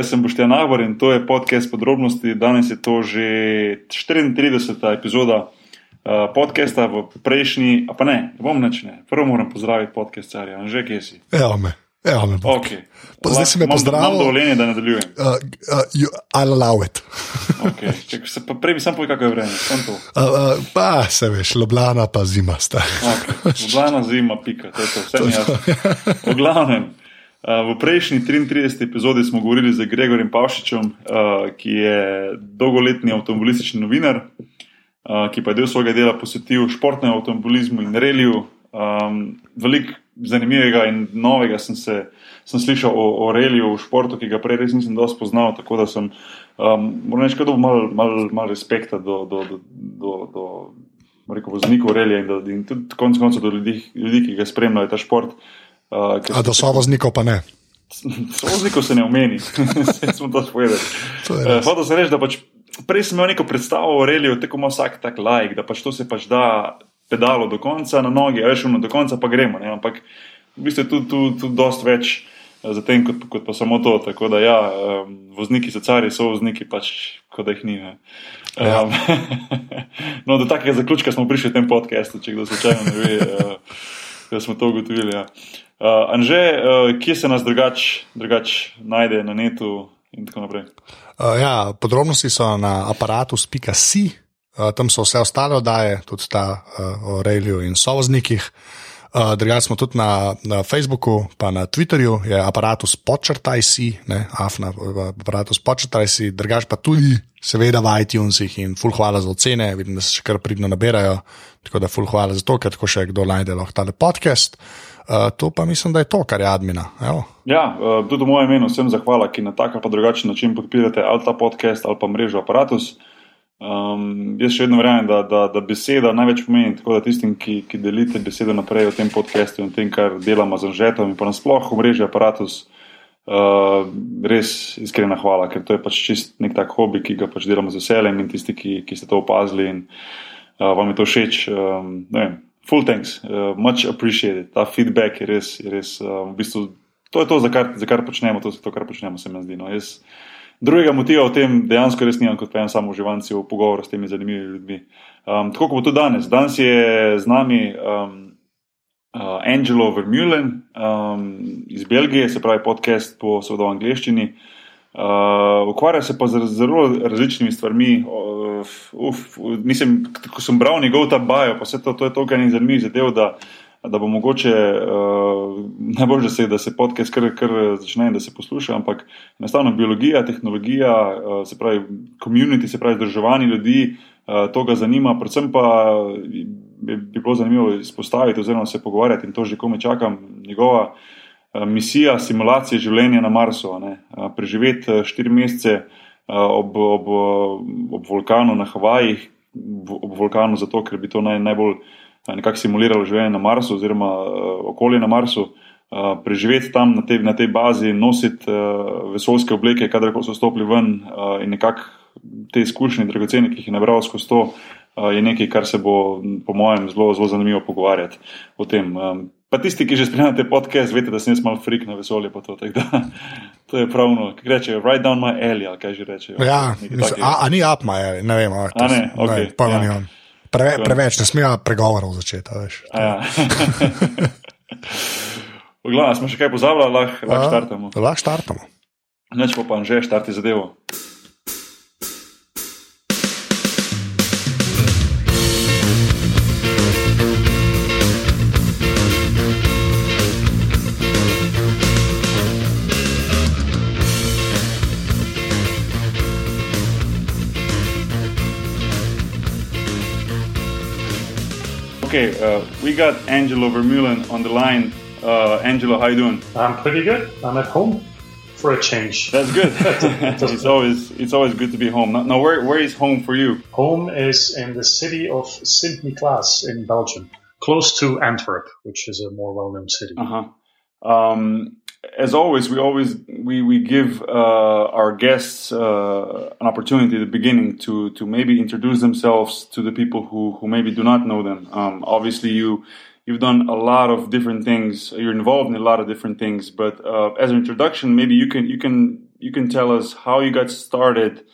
jaz sem Boštjan Nabor in to je podcast podrobnosti. Danes je to že 34. epizoda uh, podcasta, v prejšnji, a pa ne, ne bom načne. Prvo moram pozdraviti podcastarja, že kje si. Evo me. Evo me okay. Zdaj si me pozdravil. Imam dovoljenje, da nadaljujem. Uh, uh, you, I'll allow it. okay. Če, se, pa prej bi sam povedal, kako je vreme. Uh, uh, pa se veš, Ljubljana pa zima sta. okay. Ljubljana zima, pika, to je to, vse mi jasno. V glavnem. V prejšnji 33. epizodi smo govorili z Gregorjem Pavšičem, ki je dolgoletni avtomobilistični novinar, ki pa je del svojega dela posvetil športnemu avtomobilizmu in reliju. Veliko zanimivega in novega sem, se, sem slišal o, o reliju v športu, ki ga prej res nisem dosto poznal, tako da sem, moram reči, da imam malo mal, respekta do. do, do, do, do Rekel, voznikov relija in, do, in tudi koncev do ljudi, ljudi, ki ga spremljajo ta šport. Uh, A do sovoznikov pa ne. Sovoznikov se ne omeni, vse smo to povedali. Hodo uh, se reči, da pač prej sem imel neko predstavo o reliju, tako ima vsak tak lajk, da pač to se pač da pedalo do konca na nogi, veš, no do konca pa gremo. Ne? Ampak v bistvu je tu, tu, tu dost več za tem, kot, kot pa samo to. Tako da ja, um, vozniki so cari, so vozniki pač, kot da jih ni. Ja. Um, no, do takega zaključka smo prišli v tem podkastu, če kdo slučajno ne ve, uh, da smo to ugotovili. Ja. Uh, Anže, uh, kje se nas drugače drugač najde na netu in tako naprej? Uh, ja, podrobnosti so na aparatu.com, uh, tam so vse ostale oddaje, tudi ta uh, o Reilju in sovoznikih. Uh, drugače smo tudi na, na Facebooku, pa na Twitterju, je aparatus počrtaj si, ne, afna, aparatus počrtaj si, drugače pa tudi, seveda, v iTunesih in full hvala za ocene, vidim, da se še kar pridno nabirajo, tako da full hvala za to, ker tako še kdo najde lahko tale podcast. Uh, to pa mislim, da je to, kar je admina. Evo. Ja, uh, tudi v mojem imenu vsem zahvala, ki na tak ali drugačen način podpirate ali ta podcast ali pa mrežo Apparatus. Um, jaz še vedno verjamem, da, da, da beseda največ pomeni, tako da tistim, ki, ki delite besedo naprej o tem podkastu in tem, kar delamo z Anžetom in pa nasplošno v mreži Apparatus. Uh, res iskrena hvala, ker to je pač čist nek tak hobi, ki ga pač delamo z veseljem in tisti, ki, ki ste to opazili in uh, vam je to všeč. Um, full thanks, uh, much appreciated. Ta feedback je res, je res uh, v bistvu, to je to, za kar, za kar počnemo, to je to, kar počnemo, se mi zdi. No. Jaz drugega motiva v tem dejansko res nimam, kot pa en samo uživanci v pogovoru s temi zanimivimi ljudmi. Um, tako kot bo tudi danes. Danes je z nami um, uh, Angelo Vermeulen um, iz Belgije, se pravi podcast po seveda v angleščini. Uh, ukvarja se pa z zelo različnimi stvarmi. Uf, mislim, ko sem bral njegov ta bajo, pa vse to, to je to, kar je zanimivo zadev, da, da bo mogoče uh, najbolj, da se, da se podcast kar, kar začne in da se posluša, ampak enostavno biologija, tehnologija, uh, se pravi, community, se pravi, združevanje ljudi, uh, to ga zanima, predvsem pa bi, bi bilo zanimivo izpostaviti oziroma se pogovarjati in to že kome čakam njegova. Misija simulacije življenja na Marsu, ne, preživeti štiri mesece ob, ob, ob vulkanu na Havajih, ob vulkanu zato, ker bi to naj, najbolj nekako simuliralo življenje na Marsu oziroma okolje na Marsu, preživeti tam na, te, na tej bazi, nositi vesoljske obleke, kadar so stopili ven in nekako te izkušnje, dragocene, ki jih je nabral skozi to, je nekaj, kar se bo, po mojem, zelo, zelo zanimivo pogovarjati o tem. Pa tisti, ki že spremljate podcast, veste, da sem jaz malo frik na vesolje. To, da, to je pravno, ki reče, write down my alley, ali kaj že reče. Ja, mislim, a, a ni up my alley, ne vem. A ne, okay, ne, ja. Preve, preveč, ne smejo pregovorov začeti. Ja. v glavnem, smo še kaj pozabili, lahko lah štartamo. Lahko štartamo. Neč pa pa že štarti zadevo. Okay, uh, we got Angelo Vermeulen on the line. Uh, Angelo, how you doing? I'm pretty good. I'm at home for a change. That's good. it's always it's always good to be home. Now, now, where where is home for you? Home is in the city of Sint Niklaas in Belgium, close to Antwerp, which is a more well-known city. Uh-huh. Um, as always, we always we we give uh, our guests uh, an opportunity at the beginning to to maybe introduce themselves to the people who who maybe do not know them. Um, obviously, you you've done a lot of different things. You're involved in a lot of different things. But uh, as an introduction, maybe you can you can you can tell us how you got started.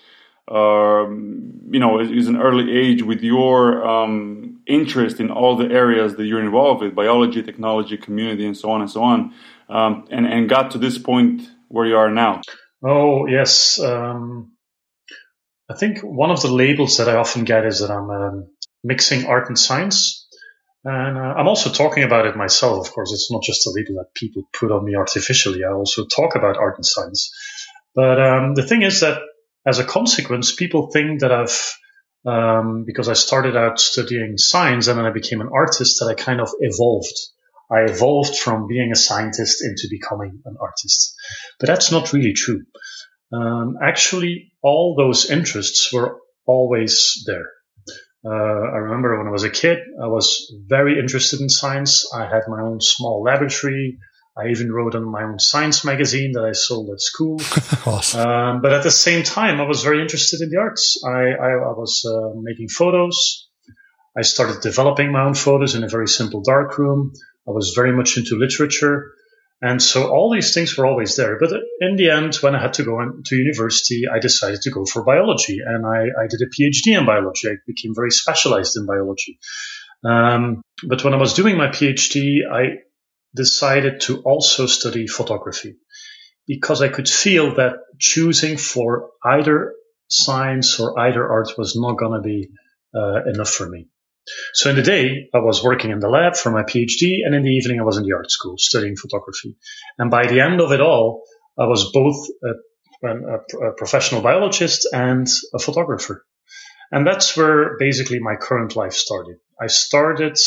Um, you know, is an early age with your um, interest in all the areas that you're involved with biology, technology, community, and so on and so on, um, and, and got to this point where you are now. Oh, yes. Um, I think one of the labels that I often get is that I'm um, mixing art and science. And uh, I'm also talking about it myself, of course. It's not just a label that people put on me artificially. I also talk about art and science. But um, the thing is that as a consequence, people think that I've, um, because I started out studying science and then I became an artist, that I kind of evolved. I evolved from being a scientist into becoming an artist. But that's not really true. Um, actually, all those interests were always there. Uh, I remember when I was a kid, I was very interested in science. I had my own small laboratory. I even wrote on my own science magazine that I sold at school. awesome. um, but at the same time, I was very interested in the arts. I, I, I was uh, making photos. I started developing my own photos in a very simple darkroom. I was very much into literature. And so all these things were always there. But in the end, when I had to go to university, I decided to go for biology. And I, I did a PhD in biology. I became very specialized in biology. Um, but when I was doing my PhD, I decided to also study photography because I could feel that choosing for either science or either art was not going to be uh, enough for me. So in the day, I was working in the lab for my PhD, and in the evening, I was in the art school studying photography. And by the end of it all, I was both a, a, a professional biologist and a photographer. And that's where basically my current life started. I started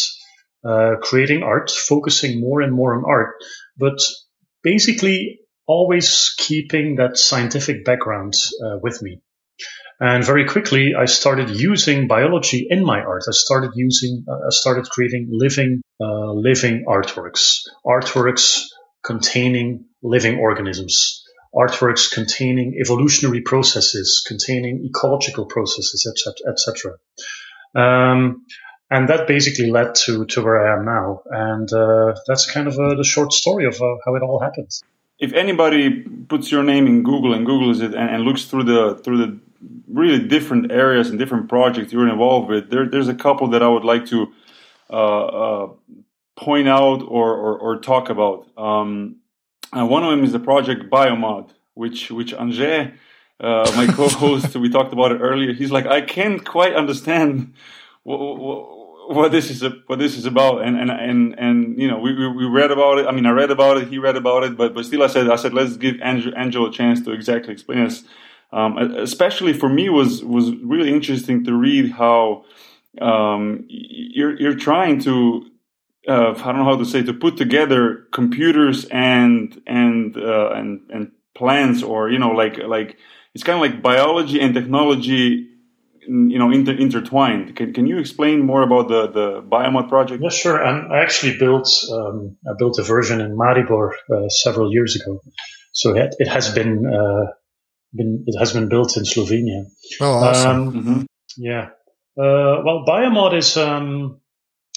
uh, creating art, focusing more and more on art, but basically always keeping that scientific background uh, with me. And very quickly, I started using biology in my art. I started using, uh, I started creating living, uh, living artworks, artworks containing living organisms, artworks containing evolutionary processes, containing ecological processes, etc., etc. Um, and that basically led to to where I am now. And uh, that's kind of uh, the short story of uh, how it all happened. If anybody puts your name in Google and Googles it and, and looks through the through the really different areas and different projects you're involved with. There, there's a couple that I would like to uh, uh, point out or, or, or talk about. Um, uh, one of them is the project Biomod, which which Anže, uh, my co-host, we talked about it earlier. He's like, I can't quite understand what, what, what this is what this is about, and and and and you know, we, we read about it. I mean, I read about it. He read about it, but but still, I said I said let's give Angel, Angel a chance to exactly explain us um, especially for me was was really interesting to read how um, you're you're trying to uh, I don't know how to say to put together computers and and uh, and and plants or you know like like it's kind of like biology and technology you know inter- intertwined. Can, can you explain more about the the biomod project? Yeah sure. And i actually built um, i built a version in maribor uh, several years ago. So it, it has been uh, been it has been built in Slovenia. Oh, awesome. Um, mm-hmm. Yeah. Uh, well, Biomod is um,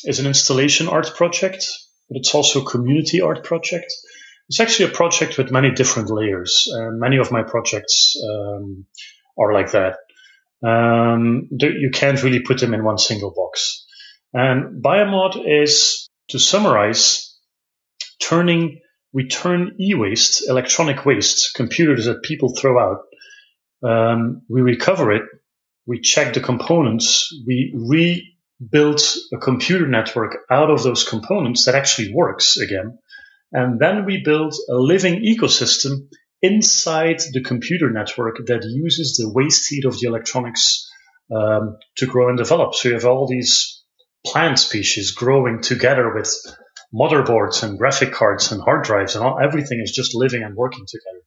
is an installation art project, but it's also a community art project. It's actually a project with many different layers, and many of my projects um, are like that. Um, you can't really put them in one single box. And Biomod is, to summarize, turning we turn e-waste, electronic waste, computers that people throw out. Um, we recover it. We check the components. We rebuild a computer network out of those components that actually works again. And then we build a living ecosystem inside the computer network that uses the waste heat of the electronics um, to grow and develop. So you have all these plant species growing together with motherboards and graphic cards and hard drives and all, everything is just living and working together.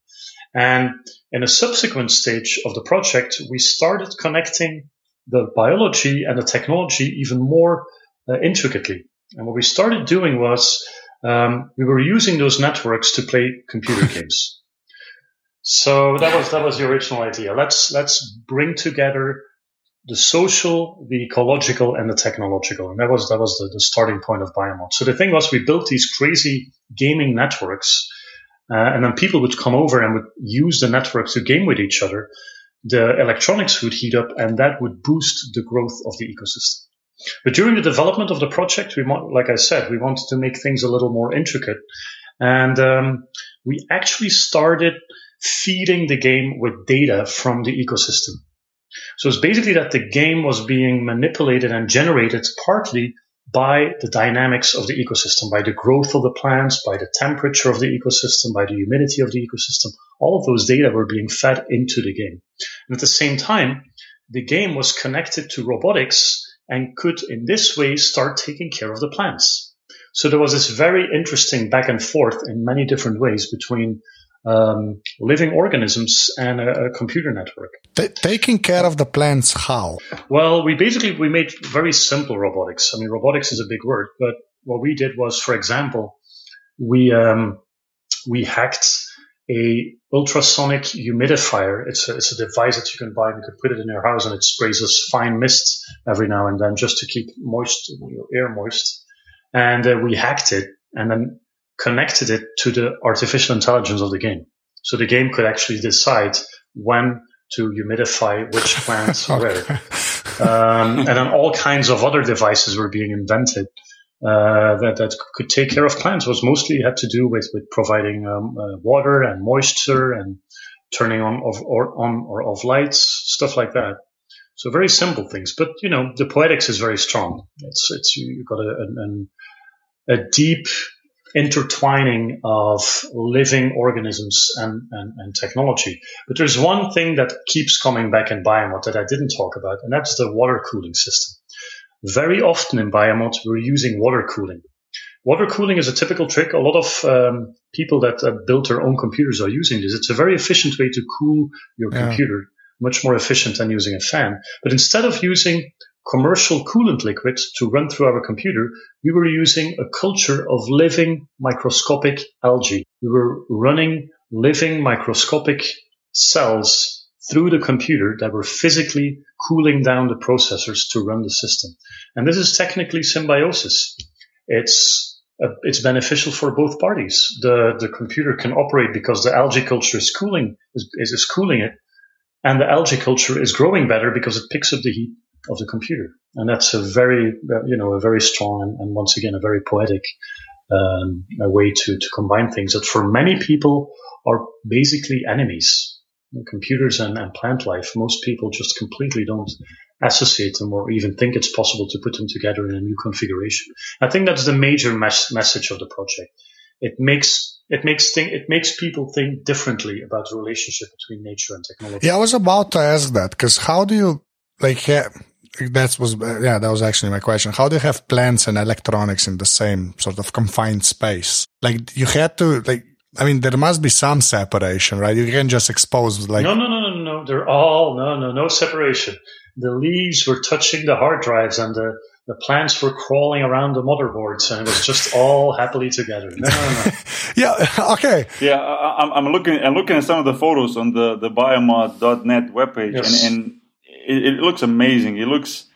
And in a subsequent stage of the project, we started connecting the biology and the technology even more uh, intricately. And what we started doing was um, we were using those networks to play computer games. So that was that was the original idea. Let's let's bring together the social, the ecological, and the technological. And that was that was the, the starting point of Biomod. So the thing was, we built these crazy gaming networks, uh, and then people would come over and would use the network to game with each other, the electronics would heat up and that would boost the growth of the ecosystem. But during the development of the project, we want, like I said, we wanted to make things a little more intricate. And um, we actually started feeding the game with data from the ecosystem. So it's basically that the game was being manipulated and generated partly by the dynamics of the ecosystem, by the growth of the plants, by the temperature of the ecosystem, by the humidity of the ecosystem. All of those data were being fed into the game. And at the same time, the game was connected to robotics and could in this way start taking care of the plants. So there was this very interesting back and forth in many different ways between um, living organisms and a, a computer network. T- taking care of the plants, how? Well, we basically we made very simple robotics. I mean, robotics is a big word, but what we did was, for example, we um, we hacked a ultrasonic humidifier. It's a, it's a device that you can buy and you can put it in your house and it sprays us fine mist every now and then just to keep moist your air moist. And uh, we hacked it and then connected it to the artificial intelligence of the game. So the game could actually decide when to humidify which plants where. Um, and then all kinds of other devices were being invented uh, that, that could take care of plants. It was mostly had to do with, with providing um, uh, water and moisture and turning on of, or on or off lights, stuff like that. So very simple things, but you know the poetics is very strong. It's it's you've got a, a, a deep intertwining of living organisms and, and, and, technology. But there's one thing that keeps coming back in Biomod that I didn't talk about, and that's the water cooling system. Very often in Biomod, we're using water cooling. Water cooling is a typical trick. A lot of um, people that build their own computers are using this. It's a very efficient way to cool your yeah. computer, much more efficient than using a fan. But instead of using commercial coolant liquid to run through our computer, we were using a culture of living microscopic algae. We were running living microscopic cells through the computer that were physically cooling down the processors to run the system. And this is technically symbiosis. It's uh, it's beneficial for both parties. The the computer can operate because the algae culture is cooling is, is cooling it, and the algae culture is growing better because it picks up the heat of the computer. And that's a very, you know, a very strong and, and once again, a very poetic um, a way to, to combine things that for many people are basically enemies. Computers and, and plant life, most people just completely don't associate them or even think it's possible to put them together in a new configuration. I think that's the major mes- message of the project. It makes it makes think it makes people think differently about the relationship between nature and technology. Yeah, I was about to ask that because how do you like that was uh, yeah that was actually my question how do you have plants and electronics in the same sort of confined space like you had to like i mean there must be some separation right you can just expose like no no no no no they're all no no no separation the leaves were touching the hard drives and the the plants were crawling around the motherboards and it was just all happily together. No, no, no. yeah. Okay. Yeah. I, I'm looking, I'm looking at some of the photos on the, the biomod.net webpage yes. and, and it, it, looks amazing. It looks,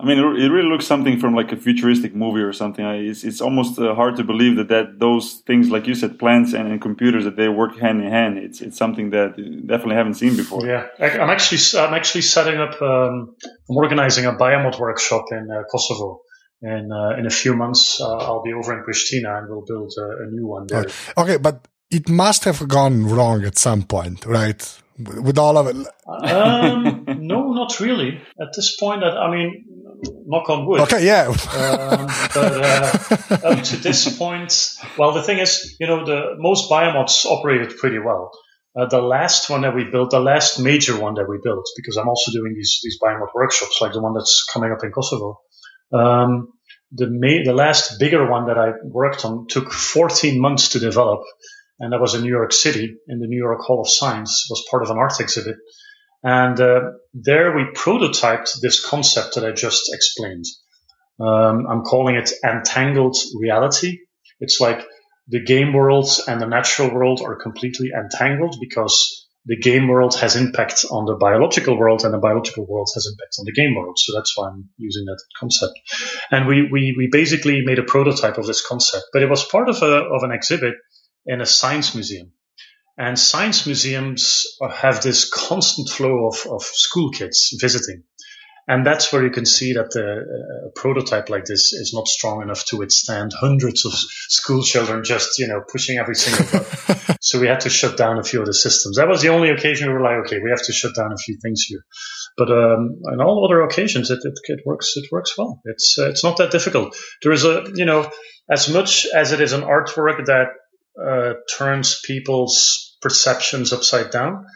I mean, it really looks something from like a futuristic movie or something. It's, it's almost uh, hard to believe that, that those things, like you said, plants and, and, computers, that they work hand in hand. It's it's something that definitely haven't seen before. Yeah, I'm actually I'm actually setting up. Um, I'm organizing a biomod workshop in uh, Kosovo. And uh, in a few months, uh, I'll be over in Pristina and we'll build a, a new one there. Okay, but it must have gone wrong at some point, right? with all of it? um, no, not really. At this point, I mean, knock on wood. Okay, yeah. um, but uh, up to this point, well, the thing is, you know, the most biomods operated pretty well. Uh, the last one that we built, the last major one that we built, because I'm also doing these these biomod workshops, like the one that's coming up in Kosovo. Um, the ma- the last bigger one that I worked on took 14 months to develop and that was in New York City in the New York Hall of Science. It was part of an art exhibit, and uh, there we prototyped this concept that I just explained. Um, I'm calling it entangled reality. It's like the game world and the natural world are completely entangled because the game world has impact on the biological world and the biological world has impact on the game world. So that's why I'm using that concept. And we, we, we basically made a prototype of this concept, but it was part of a, of an exhibit in a science museum. And science museums have this constant flow of, of school kids visiting. And that's where you can see that the, a prototype like this is not strong enough to withstand hundreds of school children just, you know, pushing every single button. so we had to shut down a few of the systems. That was the only occasion we were like, okay, we have to shut down a few things here. But um, on all other occasions, it, it, it, works. It works well. It's uh, it's not that difficult. There is a you know as much as it is an artwork that uh, turns people's perceptions upside down.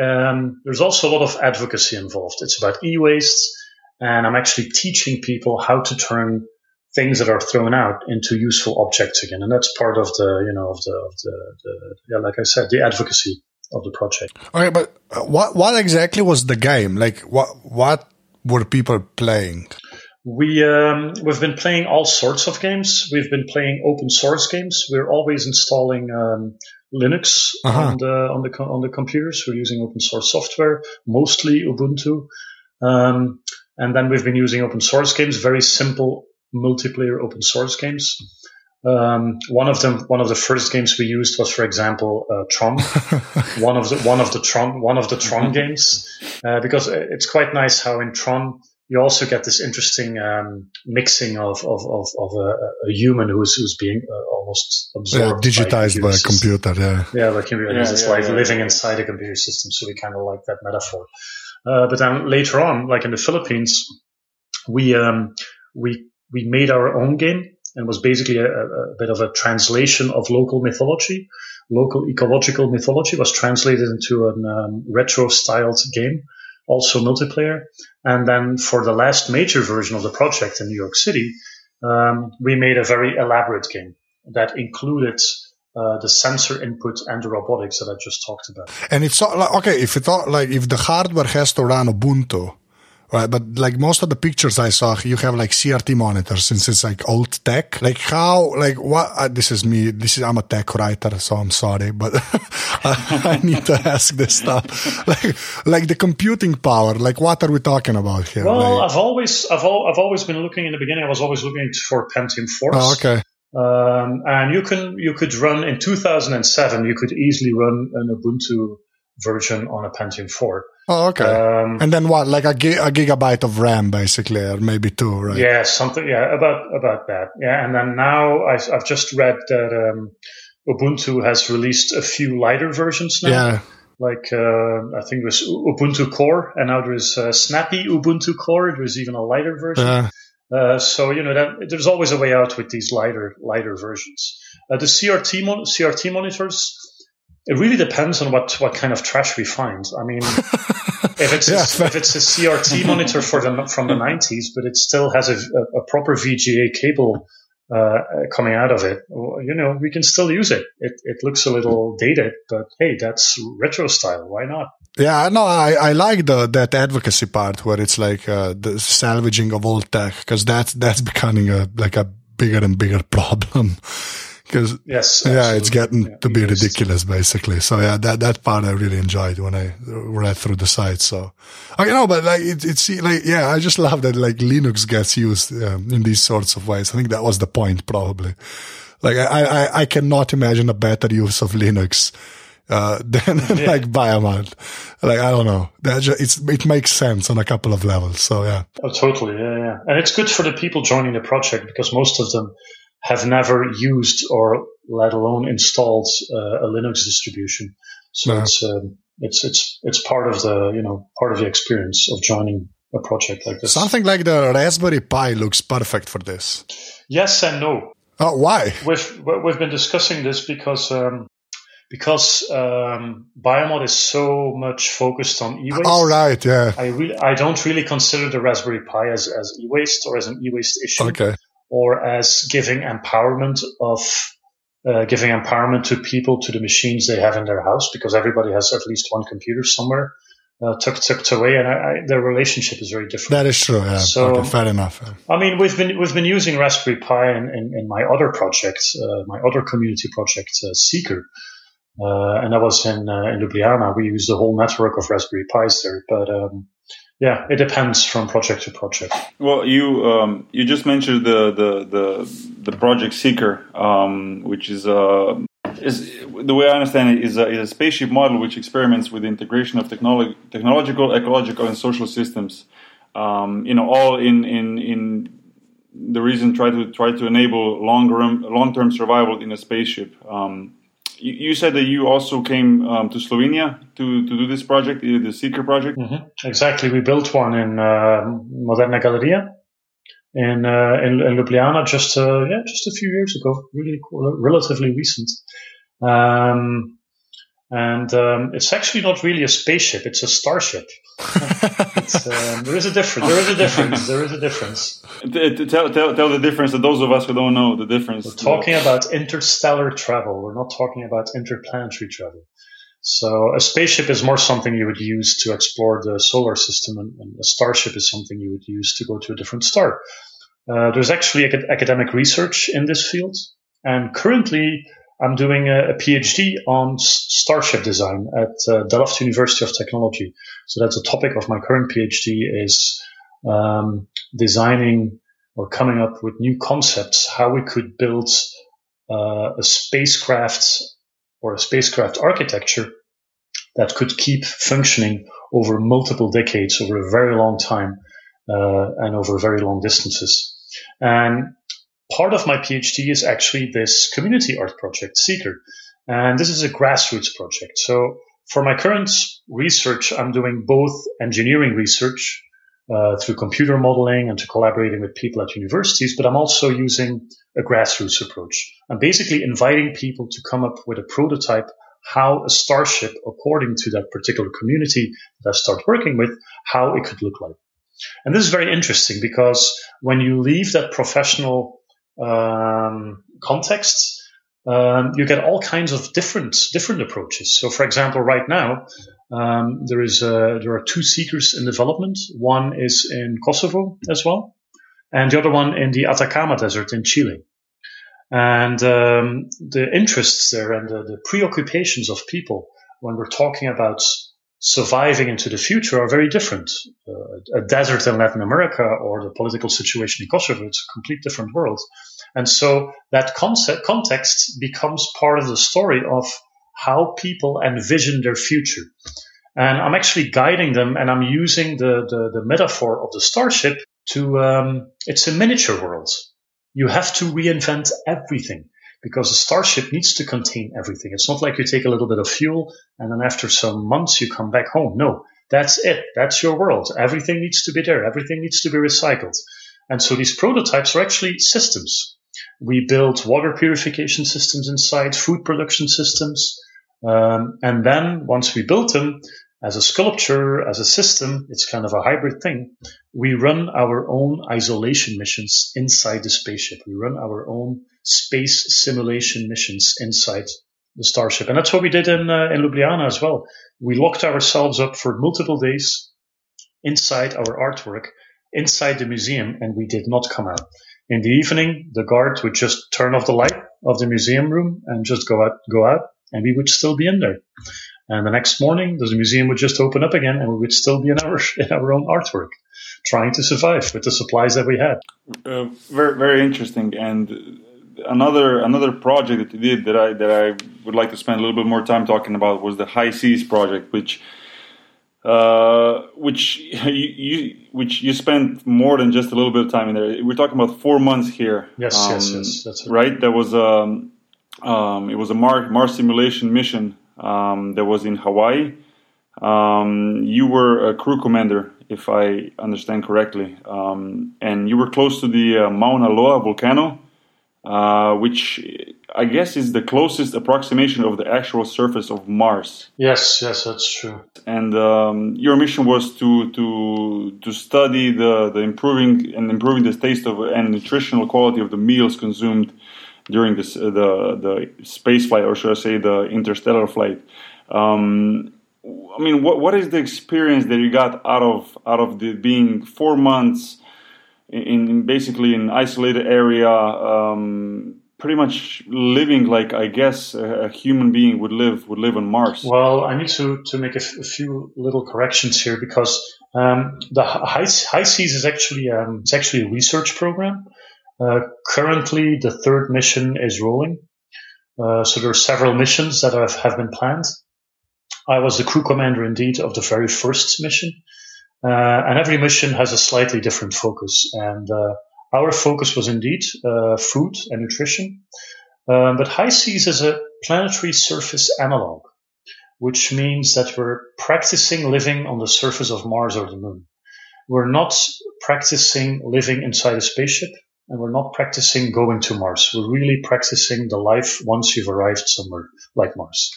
Um, there's also a lot of advocacy involved. It's about e-waste, and I'm actually teaching people how to turn things that are thrown out into useful objects again, and that's part of the you know of the of the, the yeah, like I said, the advocacy of the project. Okay, but uh, what what exactly was the game? Like what what were people playing? We um, we've been playing all sorts of games. We've been playing open source games. We're always installing um, Linux uh-huh. on the on the on the computers. We're using open source software, mostly Ubuntu, um, and then we've been using open source games, very simple multiplayer open source games. Um, one of them, one of the first games we used was, for example, uh, Tron. one of the one of the Tron one of the Tron mm-hmm. games, uh, because it's quite nice how in Tron you also get this interesting um, mixing of of, of, of a, a, human who's who's being uh, almost absorbed, yeah, digitized by a, by a computer. Yeah, yeah, by a computer. Yeah, it's yeah, like yeah, living yeah. inside a computer system. So we kind of like that metaphor. Uh, but then later on, like in the Philippines, we um, we we made our own game and was basically a, a bit of a translation of local mythology. Local ecological mythology was translated into a um, retro styled game also multiplayer. And then for the last major version of the project in New York City, um, we made a very elaborate game that included uh, the sensor input and the robotics that I just talked about. And it's like, okay if it like if the hardware has to run Ubuntu, Right, but like most of the pictures I saw, you have like CRT monitors since it's like old tech. Like how, like what? Uh, this is me. This is I'm a tech writer, so I'm sorry, but I, I need to ask this stuff. Like, like the computing power. Like what are we talking about here? Well, like, I've always, I've, al- I've always been looking in the beginning. I was always looking for Pentium Force. Oh, okay. Um, and you can, you could run in 2007. You could easily run an Ubuntu version on a Pentium 4. Oh, okay. Um, and then what? Like a, gi- a gigabyte of RAM, basically, or maybe two, right? Yeah, something. Yeah, about about that. Yeah, and then now I've, I've just read that um, Ubuntu has released a few lighter versions now. Yeah. Like uh, I think it was Ubuntu Core, and now there's uh, Snappy Ubuntu Core. There's even a lighter version. Yeah. Uh, so you know that there's always a way out with these lighter lighter versions. Uh, the CRT mon- CRT monitors it really depends on what, what kind of trash we find. I mean, if it's yeah. a, if it's a CRT monitor for the from the 90s, but it still has a, a proper VGA cable uh, coming out of it, you know, we can still use it. It it looks a little dated, but hey, that's retro style. Why not? Yeah, no, I, I like the that advocacy part where it's like uh, the salvaging of old tech because that's that's becoming a like a bigger and bigger problem because yes, yeah, it's getting yeah, to be ridiculous basically. So yeah, that that part I really enjoyed when I read through the site. So I know, but like it, it's like yeah, I just love that like Linux gets used um, in these sorts of ways. I think that was the point probably. Like I I, I cannot imagine a better use of Linux. Uh, than yeah. like Biomod. Like, I don't know. Just, it's, it makes sense on a couple of levels. So yeah. Oh, totally. Yeah. Yeah. And it's good for the people joining the project because most of them have never used or let alone installed uh, a Linux distribution. So it's, um, it's it's it's part of the you know part of the experience of joining a project like this. Something like the Raspberry Pi looks perfect for this. Yes and no. Oh, why? We've we've been discussing this because um, because um, Biomod is so much focused on e-waste. All right, yeah. I really I don't really consider the Raspberry Pi as as e-waste or as an e-waste issue. Okay or as giving empowerment of uh, giving empowerment to people to the machines they have in their house because everybody has at least one computer somewhere uh, tucked tucked away, and I, I, their relationship is very different. That is true. Yeah. So okay, fair enough. I mean, we've been we've been using Raspberry Pi in, in, in my other project, uh, my other community project, uh, Seeker. Uh, and that was in uh, in Ljubljana. We used the whole network of Raspberry Pis there, but um, yeah, it depends from project to project. Well, you um, you just mentioned the the the, the project Seeker, um, which is a is the way I understand it is a, is a spaceship model which experiments with the integration of technological, ecological, and social systems. Um, you know, all in in in the reason try to try to enable long long term survival in a spaceship. Um, you, you, said that you also came um, to Slovenia to, to do this project, the Seeker project. Mm-hmm. Exactly, we built one in uh, Moderna galerija in, uh, in, in Ljubljana just uh, yeah just a few years ago, really cool, relatively recent. Um, and um, it's actually not really a spaceship; it's a starship. it's, um, there is a difference. There is a difference. There is a difference. Tell, tell, tell the difference to those of us who don't know the difference. We're talking about interstellar travel. We're not talking about interplanetary travel. So a spaceship is more something you would use to explore the solar system, and, and a starship is something you would use to go to a different star. Uh, there's actually academic research in this field, and currently I'm doing a, a PhD on starship design at uh, Delft University of Technology. So that's a topic of my current PhD is um, designing or coming up with new concepts how we could build uh, a spacecraft or a spacecraft architecture that could keep functioning over multiple decades, over a very long time, uh, and over very long distances. And part of my PhD is actually this community art project, Seeker. And this is a grassroots project. So for my current research, I'm doing both engineering research uh, through computer modeling and to collaborating with people at universities, but I'm also using a grassroots approach. I'm basically inviting people to come up with a prototype how a starship, according to that particular community that I start working with, how it could look like. And this is very interesting because when you leave that professional um, contexts, um, you get all kinds of different different approaches. So, for example, right now um, there is a, there are two seekers in development. One is in Kosovo as well, and the other one in the Atacama Desert in Chile. And um, the interests there and the, the preoccupations of people when we're talking about surviving into the future are very different. Uh, a desert in Latin America or the political situation in Kosovo, it's a complete different world. And so that concept, context becomes part of the story of how people envision their future. And I'm actually guiding them and I'm using the, the, the metaphor of the starship to, um, it's a miniature world. You have to reinvent everything because a starship needs to contain everything. It's not like you take a little bit of fuel and then after some months you come back home. No, that's it. That's your world. Everything needs to be there. Everything needs to be recycled. And so these prototypes are actually systems. We build water purification systems inside, food production systems. Um, and then once we build them, as a sculpture, as a system, it's kind of a hybrid thing. We run our own isolation missions inside the spaceship. We run our own space simulation missions inside the starship. And that's what we did in, uh, in Ljubljana as well. We locked ourselves up for multiple days inside our artwork, inside the museum, and we did not come out. In the evening, the guard would just turn off the light of the museum room and just go out, go out, and we would still be in there. And the next morning, the museum would just open up again, and we would still be in our in our own artwork, trying to survive with the supplies that we had. Uh, very very interesting. And another another project that you did that I that I would like to spend a little bit more time talking about was the HI-SEAS project, which. Uh, which you, you, which you spent more than just a little bit of time in there. We're talking about four months here. Yes, um, yes, yes. That's right. right. That was um, um, it was a Mars, Mars simulation mission um, that was in Hawaii. Um, you were a crew commander, if I understand correctly, um, and you were close to the uh, Mauna Loa volcano, uh, which I guess is the closest approximation of the actual surface of Mars. Yes, yes, that's true. And um, your mission was to to to study the, the improving and improving the taste of and nutritional quality of the meals consumed during this uh, the the space flight, or should I say the interstellar flight. Um, I mean, what what is the experience that you got out of out of the being four months in, in basically an isolated area, um, pretty much living like I guess a, human being would live would live on Mars? Well, I need to to make a, f- a few little corrections here because um, the high, HI-SEAS is actually um, it's actually a research program. Uh, currently, the third mission is rolling. Uh, so there are several missions that have, have been planned. I was the crew commander indeed of the very first mission. Uh, and every mission has a slightly different focus. And uh, our focus was indeed uh, food and nutrition. Um, but HI-SEAS is a planetary surface analog, which means that we're practicing living on the surface of Mars or the moon. We're not practicing living inside a spaceship and we're not practicing going to Mars. We're really practicing the life once you've arrived somewhere like Mars,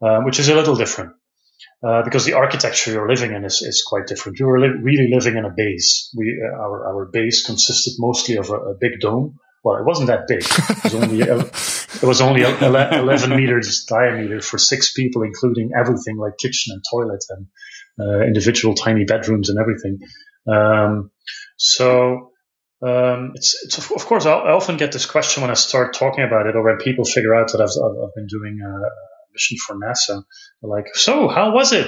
uh, which is a little different. Uh, because the architecture you're living in is, is quite different. You were li- really living in a base. We, uh, our, our base consisted mostly of a, a, big dome. Well, it wasn't that big. It was only, it was only 11 meters diameter for six people, including everything like kitchen and toilet and uh, individual tiny bedrooms and everything. Um, so, um, it's, it's, of course, I often get this question when I start talking about it or when people figure out that I've, I've been doing uh, mission for NASA. They're like, so how was it?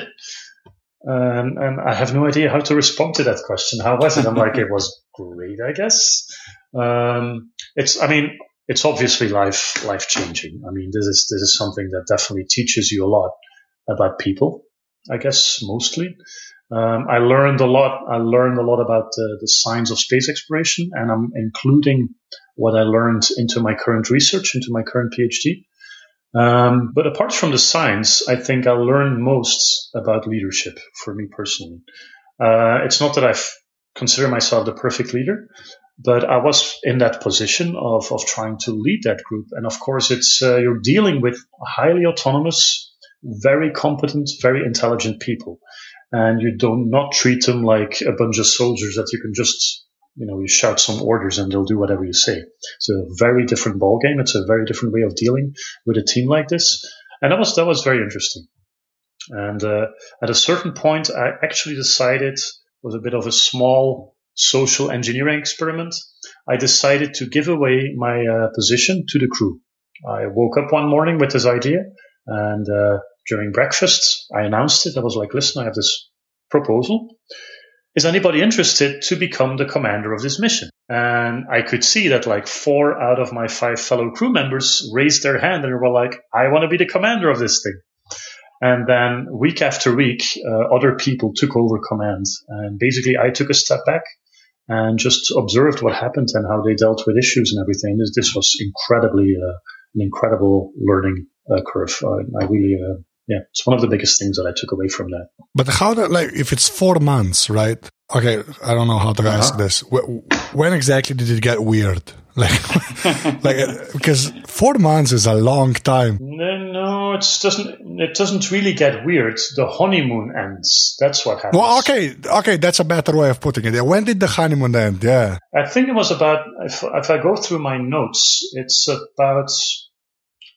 Um, and I have no idea how to respond to that question. How was it? I'm like, it was great, I guess. Um, it's, I mean, it's obviously life, life changing. I mean, this is, this is something that definitely teaches you a lot about people, I guess, mostly. Um, I learned a lot. I learned a lot about the, the science of space exploration, and I'm including what I learned into my current research, into my current PhD. Um, but apart from the science, I think I learned most about leadership for me personally. Uh, it's not that I consider myself the perfect leader, but I was in that position of, of trying to lead that group. And of course, it's uh, you're dealing with highly autonomous, very competent, very intelligent people, and you do not treat them like a bunch of soldiers that you can just you know, you shout some orders and they'll do whatever you say. It's a very different ball game. It's a very different way of dealing with a team like this. And that was, that was very interesting. And, uh, at a certain point, I actually decided was a bit of a small social engineering experiment. I decided to give away my uh, position to the crew. I woke up one morning with this idea and, uh, during breakfast, I announced it. I was like, listen, I have this proposal is anybody interested to become the commander of this mission? And I could see that like four out of my five fellow crew members raised their hand and were like, I want to be the commander of this thing. And then week after week, uh, other people took over command. And basically, I took a step back and just observed what happened and how they dealt with issues and everything. This, was incredibly, uh, an incredible learning uh, curve. I really uh, yeah, it's one of the biggest things that I took away from that. But how, that like, if it's four months, right? Okay, I don't know how to uh-huh. ask this. When exactly did it get weird? Like, like because four months is a long time. No, no, it doesn't. It doesn't really get weird. The honeymoon ends. That's what happens. Well, okay, okay, that's a better way of putting it. When did the honeymoon end? Yeah, I think it was about. If, if I go through my notes, it's about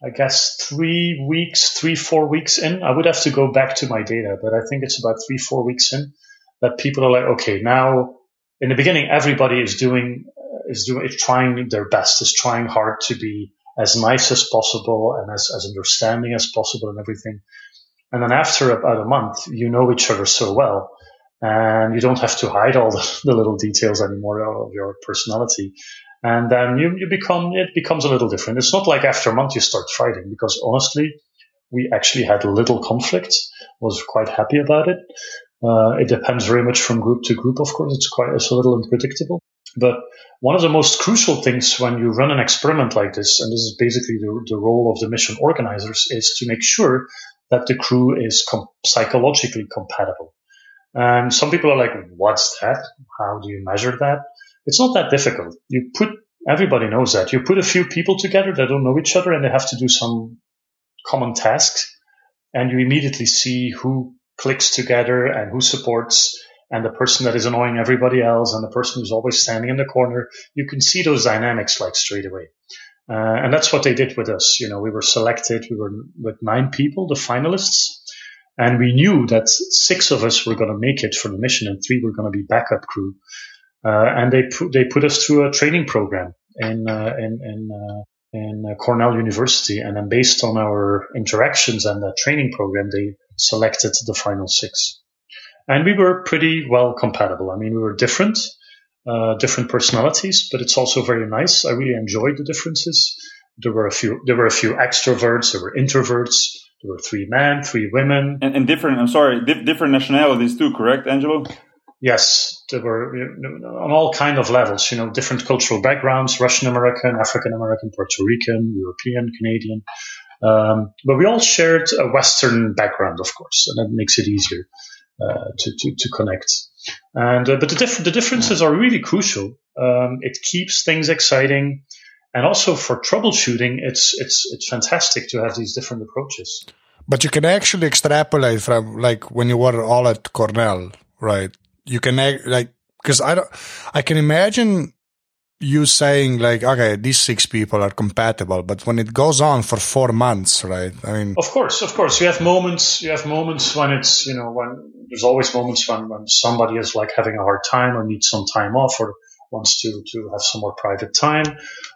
I guess three weeks, three, four weeks in. I would have to go back to my data, but I think it's about three, four weeks in that people are like, okay, now in the beginning, everybody is doing, uh, is doing, is trying their best, is trying hard to be as nice as possible and as, as understanding as possible and everything. And then after about a month, you know each other so well and you don't have to hide all the, the little details anymore of your personality and then you, you become it becomes a little different. It's not like after a month you start fighting because honestly, we actually had little conflict. Was quite happy about it. Uh, it depends very much from group to group. Of course, it's quite it's a little unpredictable. But one of the most crucial things when you run an experiment like this, and this is basically the, the role of the mission organizers, is to make sure that the crew is com- psychologically compatible. And some people are like, "What's that? How do you measure that?" It's not that difficult. You put, everybody knows that. You put a few people together that don't know each other and they have to do some common tasks and you immediately see who clicks together and who supports and the person that is annoying everybody else and the person who's always standing in the corner. You can see those dynamics like straight away. Uh, and that's what they did with us. You know, we were selected. We were with nine people, the finalists, and we knew that six of us were going to make it for the mission and three were going to be backup crew. Uh, and they put, they put us through a training program in, uh, in, in, uh, in Cornell University. And then based on our interactions and the training program, they selected the final six. And we were pretty well compatible. I mean, we were different, uh, different personalities, but it's also very nice. I really enjoyed the differences. there were a few there were a few extroverts, there were introverts, there were three men, three women, and, and different. I'm sorry, di- different nationalities too. Correct, Angelo? Yes, there were on all kind of levels. You know, different cultural backgrounds: Russian American, African American, Puerto Rican, European, Canadian. Um, but we all shared a Western background, of course, and that makes it easier uh, to, to, to connect. And uh, but the, diff- the differences are really crucial. Um, it keeps things exciting, and also for troubleshooting, it's it's it's fantastic to have these different approaches. But you can actually extrapolate from like when you were all at Cornell, right? You can like because I don't, I can imagine you saying like, okay, these six people are compatible, but when it goes on for four months, right? I mean, of course, of course, you have moments, you have moments when it's, you know, when there's always moments when, when somebody is like having a hard time or needs some time off or wants to, to have some more private time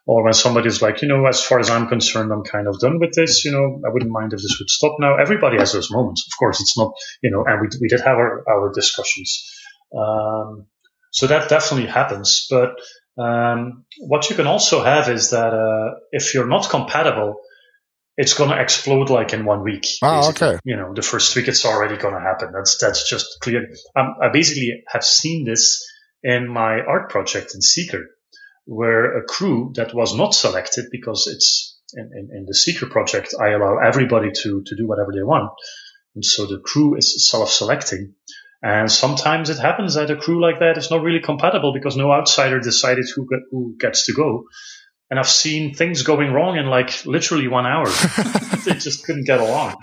or when somebody's like, you know, as far as I'm concerned, I'm kind of done with this, you know, I wouldn't mind if this would stop now. Everybody has those moments. Of course, it's not, you know, and we, we did have our, our discussions. Um, so that definitely happens, but um, what you can also have is that uh, if you're not compatible, it's going to explode like in one week. Oh, okay. You know, the first week it's already going to happen. That's that's just clear. Um, I basically have seen this in my art project in Seeker, where a crew that was not selected because it's in, in, in the Seeker project, I allow everybody to to do whatever they want, and so the crew is self-selecting. And sometimes it happens that a crew like that is not really compatible because no outsider decided who, get, who gets to go. And I've seen things going wrong in like literally one hour. they just couldn't get along.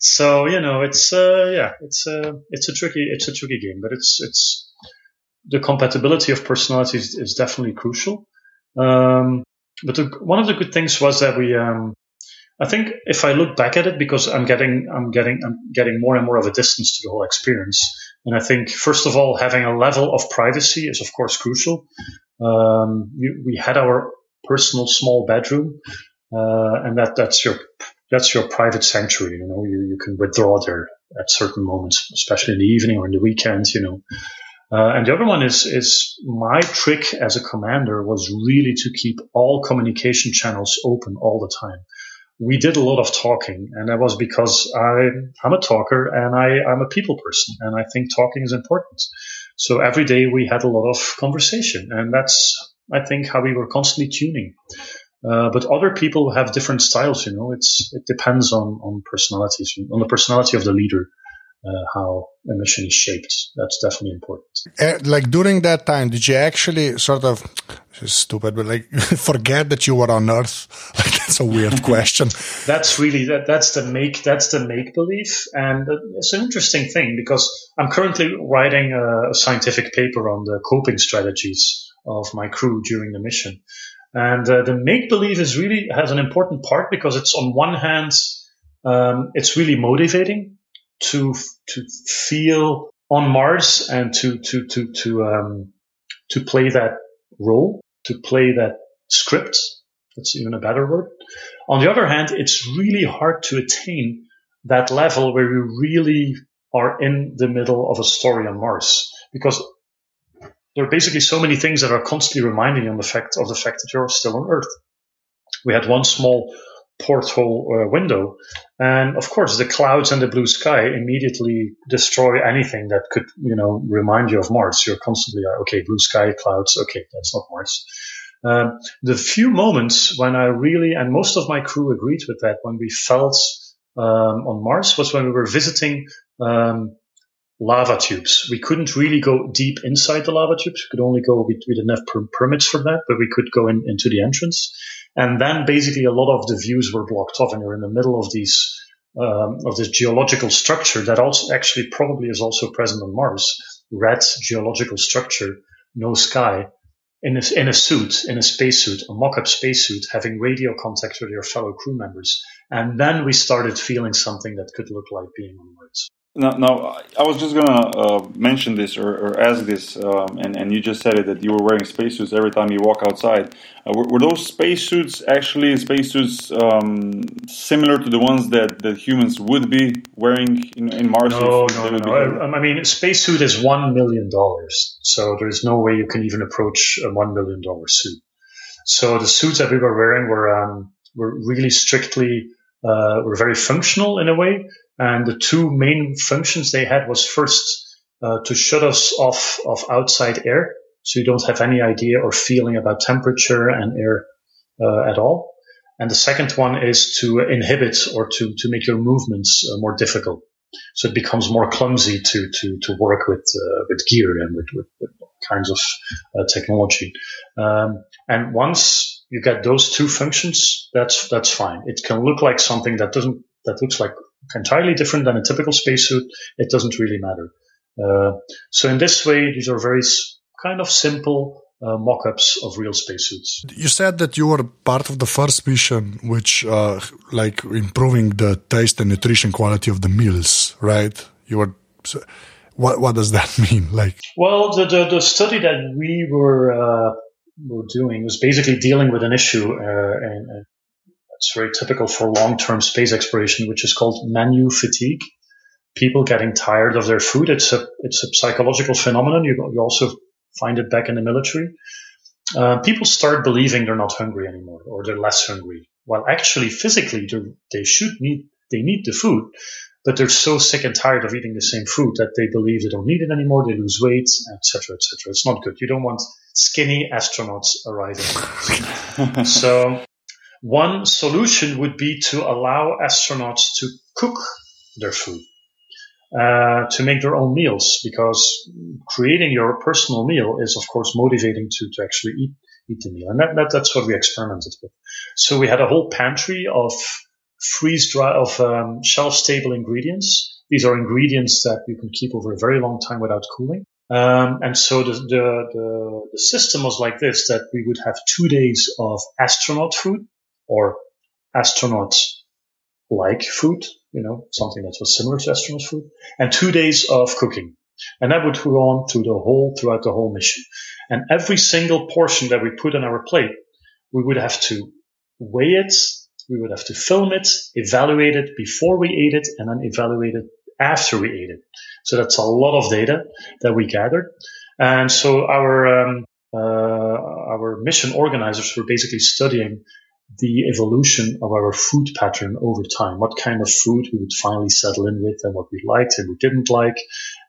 So, you know, it's, uh, yeah, it's, uh, it's a tricky, it's a tricky game, but it's, it's, the compatibility of personalities is definitely crucial. Um, but the, one of the good things was that we, um, I think if I look back at it, because I'm getting, I'm getting, I'm getting more and more of a distance to the whole experience. And I think, first of all, having a level of privacy is, of course, crucial. Um, we had our personal small bedroom, uh, and that, that's your, that's your private sanctuary. You know, you, you can withdraw there at certain moments, especially in the evening or in the weekend, you know. Uh, and the other one is, is my trick as a commander was really to keep all communication channels open all the time we did a lot of talking, and that was because I, I'm a talker and I, I'm a people person, and I think talking is important. So every day we had a lot of conversation, and that's, I think, how we were constantly tuning. Uh, but other people have different styles, you know. It's it depends on on personalities, on the personality of the leader uh, how a mission is shaped. That's definitely important. Uh, like during that time, did you actually sort of stupid, but like forget that you were on Earth? Like that's a weird question. that's really that. That's the make. That's the make believe, and it's an interesting thing because I'm currently writing a, a scientific paper on the coping strategies of my crew during the mission. And uh, the make believe is really has an important part because it's on one hand, um, it's really motivating to to feel on Mars and to to to to um, to play that role, to play that script. That's even a better word. On the other hand, it's really hard to attain that level where we really are in the middle of a story on Mars because there are basically so many things that are constantly reminding you of the fact of the fact that you're still on Earth. We had one small porthole uh, window. And of course, the clouds and the blue sky immediately destroy anything that could, you know, remind you of Mars. You're constantly, uh, okay, blue sky, clouds, okay, that's not Mars. Um, the few moments when I really, and most of my crew agreed with that, when we felt um, on Mars was when we were visiting um, lava tubes. We couldn't really go deep inside the lava tubes. We could only go, we, we didn't have per- permits for that, but we could go in, into the entrance. And then basically a lot of the views were blocked off and you're in the middle of these, um, of this geological structure that also actually probably is also present on Mars. Red geological structure, no sky, in a, in a suit, in a spacesuit, a mock-up spacesuit, having radio contact with your fellow crew members. And then we started feeling something that could look like being on Mars. Now, now, I was just gonna uh, mention this or, or ask this, um, and, and you just said it that you were wearing spacesuits every time you walk outside. Uh, were, were, those spacesuits actually spacesuits um, similar to the ones that, that humans would be wearing in, in Mars? No, no, no. no. I, I mean, a spacesuit is one million dollars, so there's no way you can even approach a one million dollar suit. So the suits that we were wearing were um, were really strictly uh, were very functional in a way. And the two main functions they had was first uh, to shut us off of outside air, so you don't have any idea or feeling about temperature and air uh, at all. And the second one is to inhibit or to, to make your movements uh, more difficult. So it becomes more clumsy to, to, to work with, uh, with gear and with, with, with kinds of uh, technology. Um, and once you get those two functions, that's, that's fine. It can look like something that doesn't, that looks like entirely different than a typical spacesuit. It doesn't really matter. Uh, so in this way, these are very kind of simple uh, mock-ups of real spacesuits. You said that you were part of the first mission, which uh, like improving the taste and nutrition quality of the meals, right? You were. So what what does that mean? Like, well, the the, the study that we were uh, were doing was basically dealing with an issue, uh, and, and it's very typical for long-term space exploration, which is called menu fatigue. People getting tired of their food. It's a it's a psychological phenomenon. You you also find it back in the military. Uh, people start believing they're not hungry anymore or they're less hungry. While actually physically they should need they need the food, but they're so sick and tired of eating the same food that they believe they don't need it anymore. They lose weight, etc., etc. It's not good. You don't want skinny astronauts arriving. so one solution would be to allow astronauts to cook their food uh, to make their own meals because creating your personal meal is of course motivating to, to actually eat eat the meal. And that, that that's what we experimented with. So we had a whole pantry of freeze dry of um, shelf stable ingredients. These are ingredients that you can keep over a very long time without cooling. Um, and so the, the, the, the system was like this that we would have two days of astronaut food or astronauts like food you know, something that was similar to astronaut food, and two days of cooking. And that would go on through the whole, throughout the whole mission. And every single portion that we put on our plate, we would have to weigh it, we would have to film it, evaluate it before we ate it, and then evaluate it after we ate it. So that's a lot of data that we gathered. And so our, um, uh, our mission organizers were basically studying the evolution of our food pattern over time, what kind of food we would finally settle in with and what we liked and we didn't like.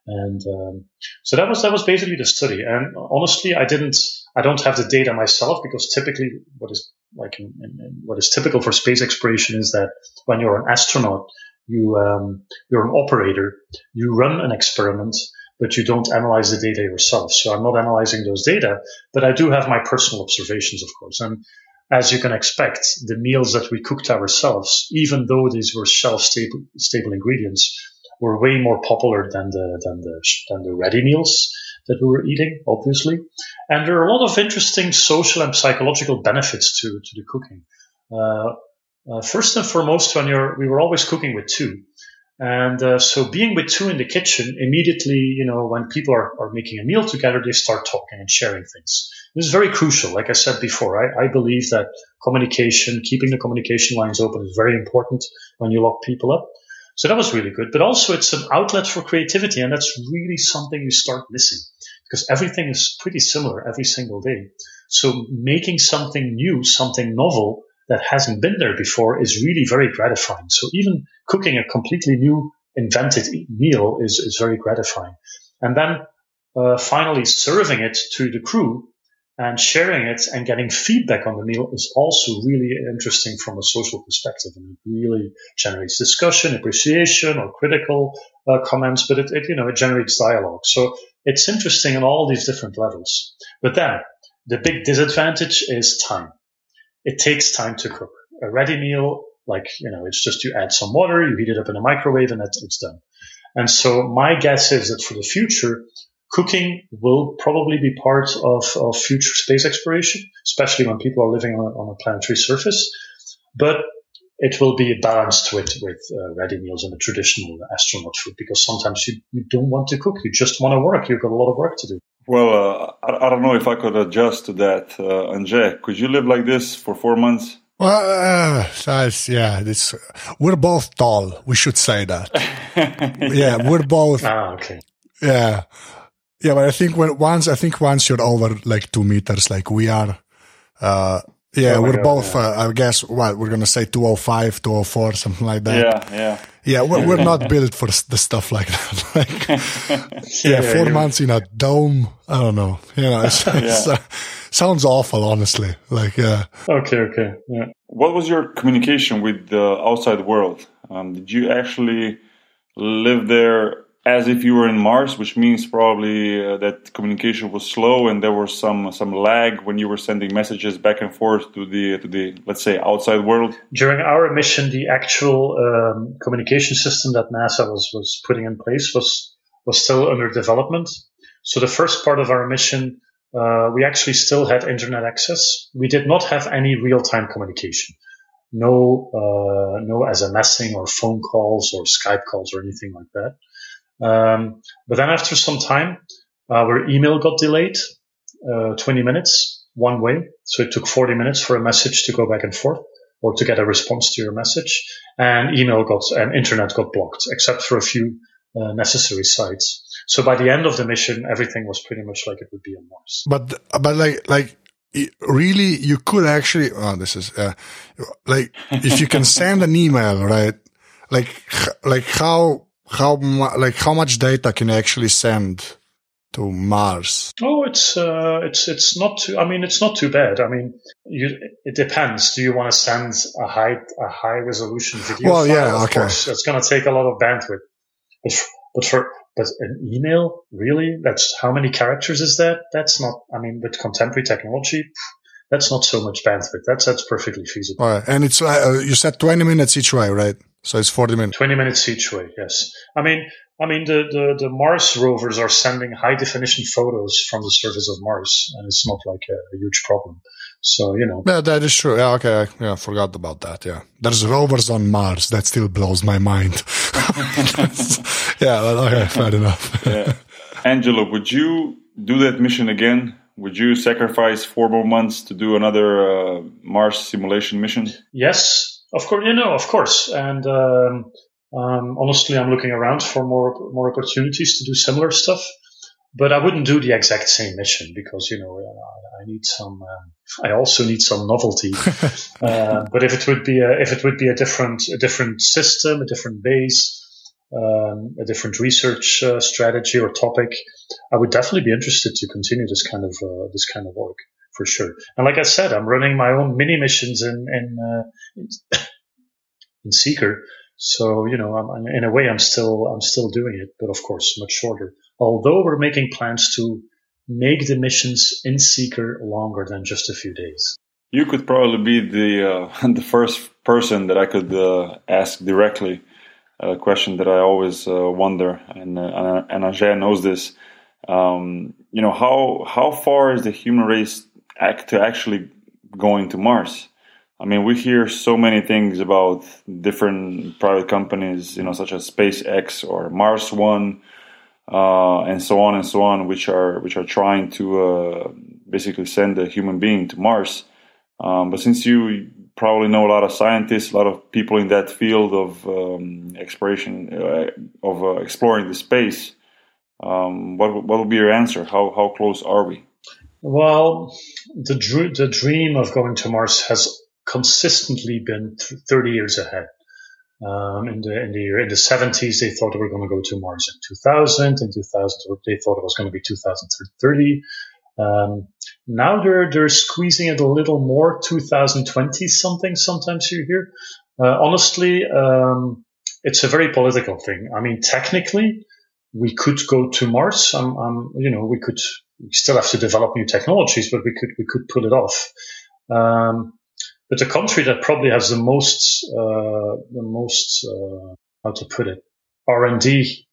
And um, so that was that was basically the study. And honestly, I didn't I don't have the data myself because typically what is like in, in, in what is typical for space exploration is that when you're an astronaut, you um, you're an operator, you run an experiment, but you don't analyze the data yourself. So I'm not analyzing those data, but I do have my personal observations, of course. And as you can expect, the meals that we cooked ourselves, even though these were shelf stable, stable ingredients, were way more popular than the, than the, than the ready meals that we were eating, obviously. And there are a lot of interesting social and psychological benefits to, to the cooking. Uh, uh, first and foremost, when you're, we were always cooking with two. And uh, so being with two in the kitchen, immediately, you know, when people are, are making a meal together, they start talking and sharing things. This is very crucial. Like I said before, I, I believe that communication, keeping the communication lines open is very important when you lock people up. So that was really good. But also it's an outlet for creativity. And that's really something you start missing because everything is pretty similar every single day. So making something new, something novel that hasn't been there before is really very gratifying. So even cooking a completely new invented meal is, is very gratifying. And then uh, finally serving it to the crew and sharing it and getting feedback on the meal is also really interesting from a social perspective. And it really generates discussion, appreciation, or critical uh, comments, but it, it, you know, it generates dialogue. So it's interesting on all these different levels. But then the big disadvantage is time. It takes time to cook. A ready meal, like, you know, it's just you add some water, you heat it up in a microwave and it's done. And so my guess is that for the future, Cooking will probably be part of, of future space exploration, especially when people are living on a, on a planetary surface. But it will be balanced with with uh, ready meals and the traditional astronaut food because sometimes you, you don't want to cook, you just want to work. You've got a lot of work to do. Well, uh, I, I, don't know if I could adjust to that, uh, Anže. Could you live like this for four months? Well, uh, yeah, this, we're both tall. We should say that. yeah, we're both. Ah, okay. Yeah, yeah, but I think when once I think once you're over like two meters, like we are, uh, Yeah, Oh we're God, both. yeah. Uh, I guess what we're gonna say 205, 204, something like that. Yeah, yeah. Yeah, we're, we're not built for the stuff like that. like, yeah, Yeah, 4 you- months in a dome. I don't know. You know, it's, it's, uh, sounds awful, honestly. Like, uh, Okay, okay. Yeah. What was your communication with the outside world? Um, did you actually live there as if you were in Mars, which means probably uh, that communication was slow and there was some some lag when you were sending messages back and forth to the to the let's say outside world? During our mission, the actual um, communication system that NASA was, was putting in place was, was still under development. So the first part of our mission, uh, we actually still had internet access. We did not have any real-time communication. No, uh, no SMSing or phone calls or Skype calls or anything like that. Um, but then after some time, our email got delayed, uh, 20 minutes one way. So it took 40 minutes for a message to go back and forth or to get a response to your message. And email got, and internet got blocked, except for a few uh, necessary sites. So by the end of the mission, everything was pretty much like it would be on Mars. but, but like, like, really, you could actually, oh, this is, uh, like, if you can send an email, right? Like, like how, how, like, how much data can you actually send to Mars? Oh, it's uh, it's it's not too. I mean, it's not too bad. I mean, you, it depends. Do you want to send a high a high resolution video? Well, file? yeah, of okay. Course, it's going to take a lot of bandwidth. But for, but for but an email, really, that's how many characters is that? That's not. I mean, with contemporary technology, that's not so much bandwidth. That's that's perfectly feasible. All right. And it's, uh, you said 20 minutes each way, right? So it's 40 minutes. 20 minutes each way, yes. I mean, I mean, the, the, the Mars rovers are sending high definition photos from the surface of Mars, and it's not like a, a huge problem. So, you know, Yeah, that is true. Yeah, okay. I yeah, forgot about that. Yeah. There's rovers on Mars. That still blows my mind. yeah, well, okay, fair enough. Yeah. Angelo, would you do that mission again? Would you sacrifice four more months to do another uh, Mars simulation mission? yes, of course, you know, of course. And, um, um, honestly, I'm looking around for more, more opportunities to do similar stuff. But I wouldn't do the exact same mission because, you know, I, I need some, um, I also need some novelty. Uh, but if it would be a, if it would be a different a different system, a different base, um, a different research uh, strategy or topic, I would definitely be interested to continue this kind of uh, this kind of work for sure. And like I said, I'm running my own mini missions in in uh, in, Seeker, so you know, I'm, I'm, in a way, I'm still I'm still doing it, but of course, much shorter. Although we're making plans to make the missions in Seeker longer than just a few days. You could probably be the uh, the first person that I could uh, ask directly a question that I always uh, wonder, and uh, and Anže knows this. Um, you know how how far is the human race to actually going to Mars? I mean, we hear so many things about different private companies, you know, such as SpaceX or Mars One, uh, and so on and so on, which are which are trying to uh, basically send a human being to Mars. Um, but since you probably know a lot of scientists, a lot of people in that field of um, exploration, uh, of uh, exploring the space, um, what what would be your answer? How how close are we? Well, the dr- the dream of going to Mars has consistently been th- 30 years ahead. Um, in the in the year in the 70s, they thought they were going to go to Mars in 2000. In 2000, they thought it was going to be 2030. Um, now they're they're squeezing it a little more, 2020 something. Sometimes you hear. Uh, honestly, um, it's a very political thing. I mean, technically, we could go to Mars. Um, um, you know, we could we still have to develop new technologies, but we could we could pull it off. Um, but the country that probably has the most uh, the most uh, how to put it R and D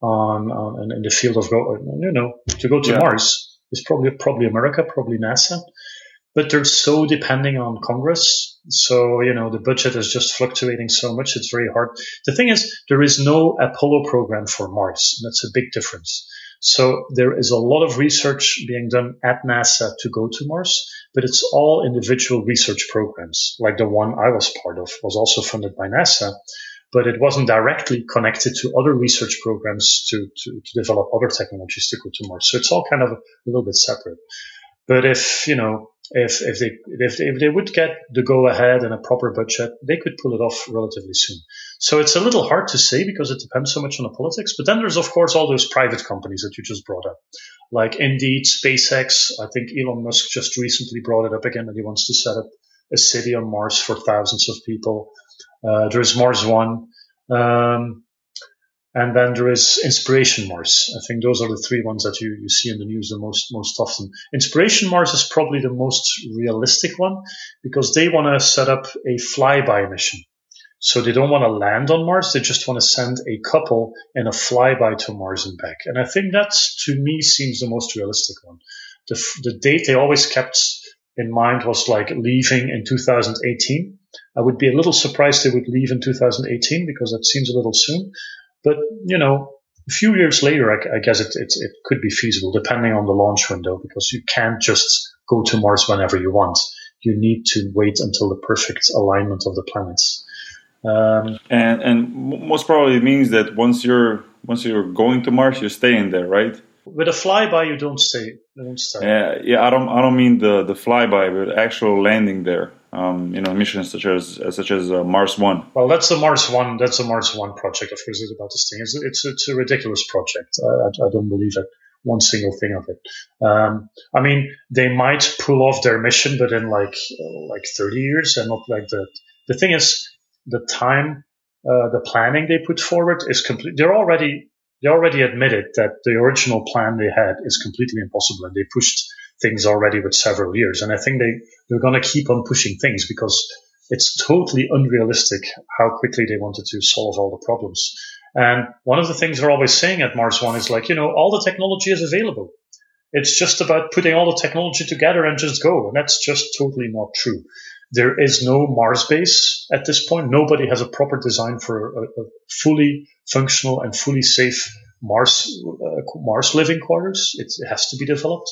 on, on in the field of go, you know to go to Yeah. Mars is probably probably America, probably NASA. But they're so depending on Congress, so you know the budget is just fluctuating so much. It's very hard. The thing is, there is no Apollo program for Mars. That's a big difference. So there is a lot of research being done at NASA to go to Mars, but it's all individual research programs. Like the one I was part of was also funded by NASA, but it wasn't directly connected to other research programs to, to, to develop other technologies to go to Mars. So it's all kind of a little bit separate. But if, you know, if if they if they, if they would get the go ahead and a proper budget, they could pull it off relatively soon. So it's a little hard to say because it depends so much on the politics. But then there's of course all those private companies that you just brought up, like Indeed, SpaceX. I think Elon Musk just recently brought it up again that he wants to set up a city on Mars for thousands of people. Uh, there's Mars One. Um, and then there is Inspiration Mars. I think those are the three ones that you, you see in the news the most most often. Inspiration Mars is probably the most realistic one because they want to set up a flyby mission. So they don't want to land on Mars. They just want to send a couple in a flyby to Mars and back. And I think that's to me seems the most realistic one. The, the date they always kept in mind was like leaving in 2018. I would be a little surprised they would leave in 2018 because that seems a little soon. But, you know, a few years later, I, I guess it, it, it could be feasible depending on the launch window because you can't just go to Mars whenever you want. You need to wait until the perfect alignment of the planets. Um, and and most probably it means that once you're once you're going to Mars, you're staying there, right? With a flyby, you don't stay. You don't stay. Yeah, yeah. I don't I don't mean the the flyby, but actual landing there um, you know, missions such as such as uh, Mars One. Well, that's the Mars One. That's the Mars One project. Of course, it's about this thing. It's it's, it's a ridiculous project. I, I, don't believe it. One single thing of it. Um, I mean, they might pull off their mission, but in like like 30 years, and not like that. the thing is the time, uh, the planning they put forward is complete. They're already they already admitted that the original plan they had is completely impossible, and they pushed things already with several years. And I think they, they're going to keep on pushing things because it's totally unrealistic how quickly they wanted to solve all the problems. And one of the things they're always saying at Mars One is like, you know, all the technology is available. It's just about putting all the technology together and just go. And that's just totally not true. There is no Mars base at this point. Nobody has a proper design for a, a fully functional and fully safe Mars uh, Mars living quarters. It, it has to be developed.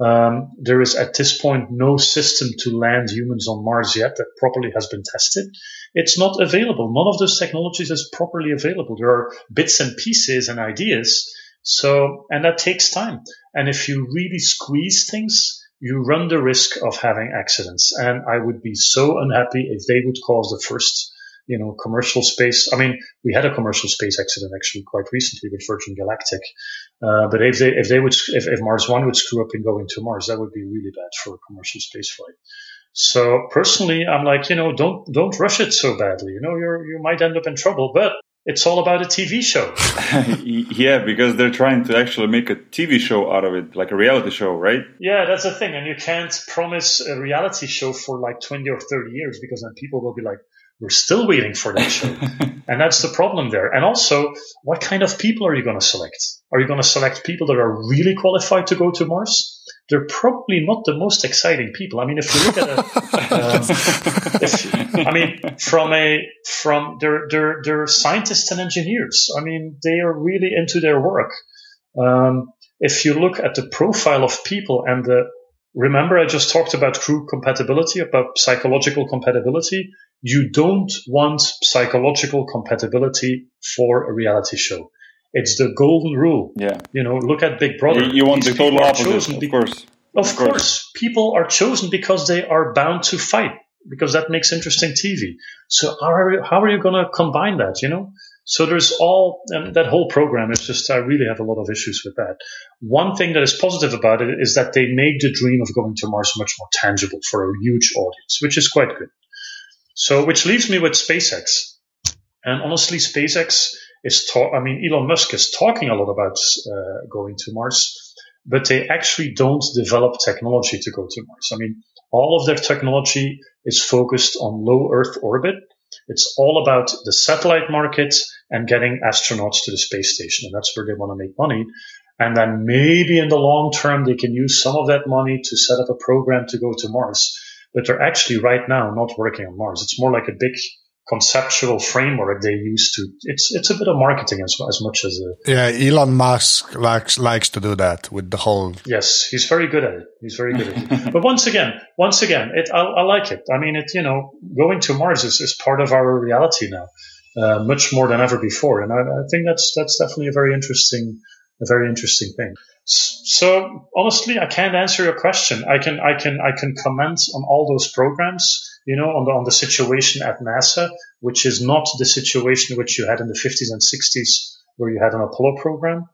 Um, there is at this point no system to land humans on Mars yet that properly has been tested. It's not available. None of those technologies is properly available. There are bits and pieces and ideas. So, and that takes time. And if you really squeeze things, you run the risk of having accidents. And I would be so unhappy if they would cause the first you know, commercial space. I mean, we had a commercial space accident actually quite recently with Virgin Galactic. Uh, but if they if they would if, if Mars One would screw up in going to Mars, that would be really bad for commercial space flight. So personally, I'm like, you know, don't don't rush it so badly. You know, you're you might end up in trouble, but it's all about a TV show. yeah, because they're trying to actually make a TV show out of it, like a reality show, right? Yeah, that's the thing. And you can't promise a reality show for like 20 or 30 years because then people will be like, we're still waiting for that show. and that's the problem there. And also, what kind of people are you going to select? Are you going to select people that are really qualified to go to Mars? They're probably not the most exciting people. I mean, if you look at it, um, if, I mean, from a, from, they're, they're, they're scientists and engineers. I mean, they are really into their work. Um, if you look at the profile of people and the, remember I just talked about crew compatibility, about psychological compatibility you don't want psychological compatibility for a reality show. It's the golden rule. Yeah. You know, look at Big Brother. You, you want These the total opposite, of be- course. Of, of course. course. People are chosen because they are bound to fight, because that makes interesting TV. So how are you, how are you going to combine that, you know? So there's all, and that whole program is just, I really have a lot of issues with that. One thing that is positive about it is that they make the dream of going to Mars much more tangible for a huge audience, which is quite good. So, which leaves me with SpaceX. And honestly, SpaceX is talk. I mean, Elon Musk is talking a lot about uh, going to Mars, but they actually don't develop technology to go to Mars. I mean, all of their technology is focused on low Earth orbit. It's all about the satellite market and getting astronauts to the space station, and that's where they want to make money. And then maybe in the long term, they can use some of that money to set up a program to go to Mars but they're actually right now not working on Mars. It's more like a big conceptual framework they use to. It's it's a bit of marketing as as much as a. Yeah, Elon Musk likes likes to do that with the whole. Yes, he's very good at it. He's very good at it. But once again, once again, it I, I, like it. I mean, it you know, going to Mars is, is part of our reality now, uh, much more than ever before, and I, I think that's that's definitely a very interesting a very interesting thing. So honestly, I can't answer your question. I can I can I can comment on all those programs, you know, on the on the situation at NASA, which is not the situation which you had in the 50s and 60s, where you had an Apollo program,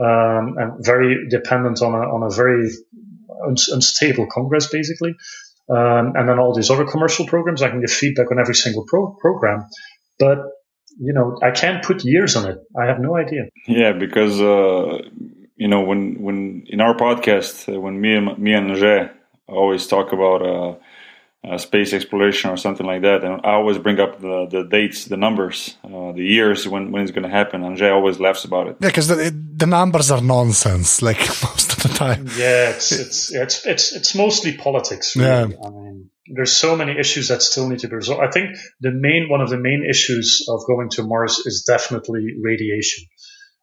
um, and very dependent on a on a very unstable Congress, basically. Um, and then all these other commercial programs, I can give feedback on every single pro- program, but you know, I can't put years on it. I have no idea. Yeah, because uh, you know, when when in our podcast, uh, when me and me and Jay always talk about uh, uh, space exploration or something like that, and I always bring up the, the dates, the numbers, uh, the years when, when it's going to happen, and Jay always laughs about it. Yeah, because the, the numbers are nonsense, like most of the time. Yeah, it's it's it's it's, it's mostly politics. Really. Yeah. I mean, there's so many issues that still need to be resolved. I think the main one of the main issues of going to Mars is definitely radiation.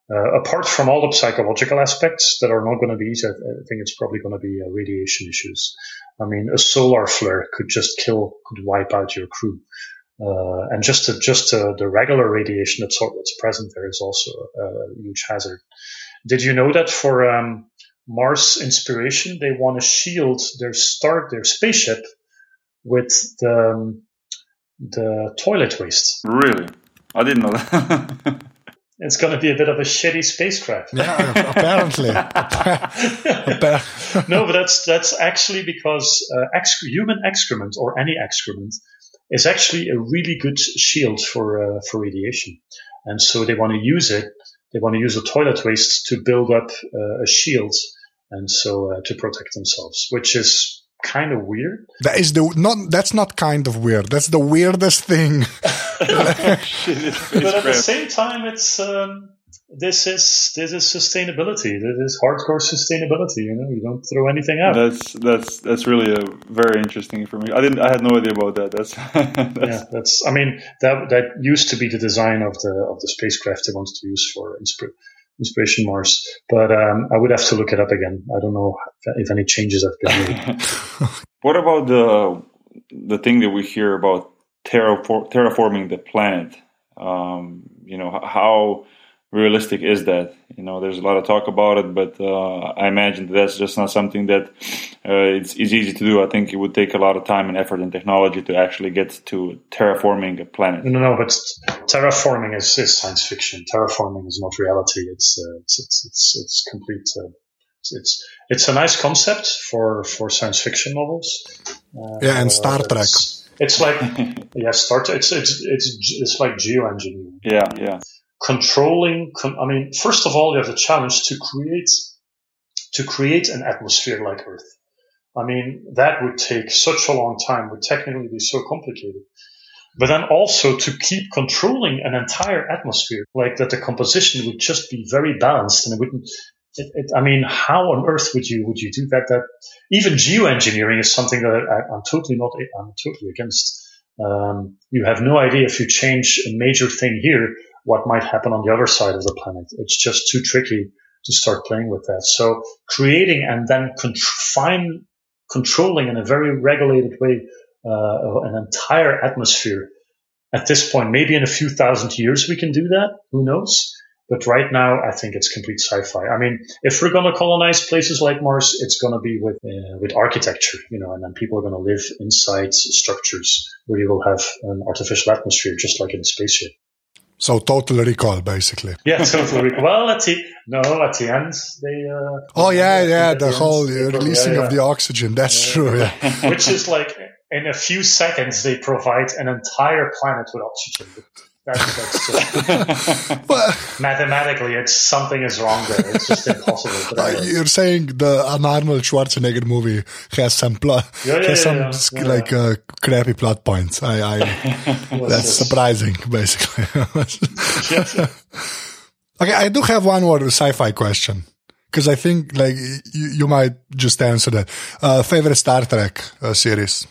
Uh, apart from all the psychological aspects that are not going to be easy, I, I think it's probably going to be uh, radiation issues. I mean, a solar flare could just kill, could wipe out your crew. Uh, and just to, just to the regular radiation that's, that's present there is also a, huge hazard. Did you know that for um, Mars Inspiration, they want to shield their start their spaceship with the um, the toilet waste? Really, I didn't know that. it's going to be a bit of a shitty spacecraft. Yeah, apparently. no, but that's that's actually because uh, human excrement or any excrement is actually a really good shield for uh, for radiation, and so they want to use it. They want to use the toilet waste to build up uh, a shield, and so uh, to protect themselves, which is kind of weird. That is the not. That's not kind of weird. That's the weirdest thing. but at the same time, it's um, this is this is sustainability. This is hardcore sustainability. You know, you don't throw anything out. That's that's that's really a very interesting for me. I didn't. I had no idea about that. That's, that's yeah. That's. I mean, that that used to be the design of the of the spacecraft they wanted to use for inspiration Inspiration Mars. But um, I would have to look it up again. I don't know if any changes have been made. what about the the thing that we hear about terrafor- terraforming the planet? Um, you know how realistic is that? You know, there's a lot of talk about it, but uh, I imagine that's just not something that uh, it's, it's, easy to do. I think it would take a lot of time and effort and technology to actually get to terraforming a planet. No, no, but terraforming is, is science fiction. Terraforming is not reality. It's uh, it's, it's, it's it's complete. Uh, it's it's a nice concept for for science fiction novels. Uh, yeah, and Star Trek. It's, it's like yeah, Star Trek. It's it's it's it's like geoengineering. Yeah, yeah controlling. Con- I mean, first of all, you have the challenge to create to create an atmosphere like Earth. I mean, that would take such a long time, would technically be so complicated. But then also to keep controlling an entire atmosphere, like that the composition would just be very balanced and it wouldn't, it, it, I mean, how on earth would you, would you do that? That even geoengineering is something that I, am totally not, I'm totally against. Um, you have no idea if you change a major thing here, what might happen on the other side of the planet. It's just too tricky to start playing with that. So creating and then fine controlling in a very regulated way uh, an entire atmosphere at this point, maybe in a few thousand years we can do that. Who knows? But right now, I think it's complete sci-fi. I mean, if we're going to colonize places like Mars, it's going to be with uh, with architecture, you know, and then people are going to live inside structures where you will have an artificial atmosphere, just like in a spaceship. So total recall, basically. Yeah, total recall. Well, at the no, at the end they. Uh, oh yeah, yeah, the, the whole releasing yeah, yeah. of the oxygen. That's yeah. true. Yeah. Which is like in a few seconds they provide an entire planet with oxygen. That's, that's just, mathematically, it's something is wrong there. It's just impossible. Uh, you're saying the an Arnold Schwarzenegger movie has some plot, yeah, yeah, has some yeah, like uh, crappy plot points. I, I that's surprising, basically. okay, I do have one more sci-fi question because I think like you, you might just answer that. Uh, favorite Star Trek uh, series.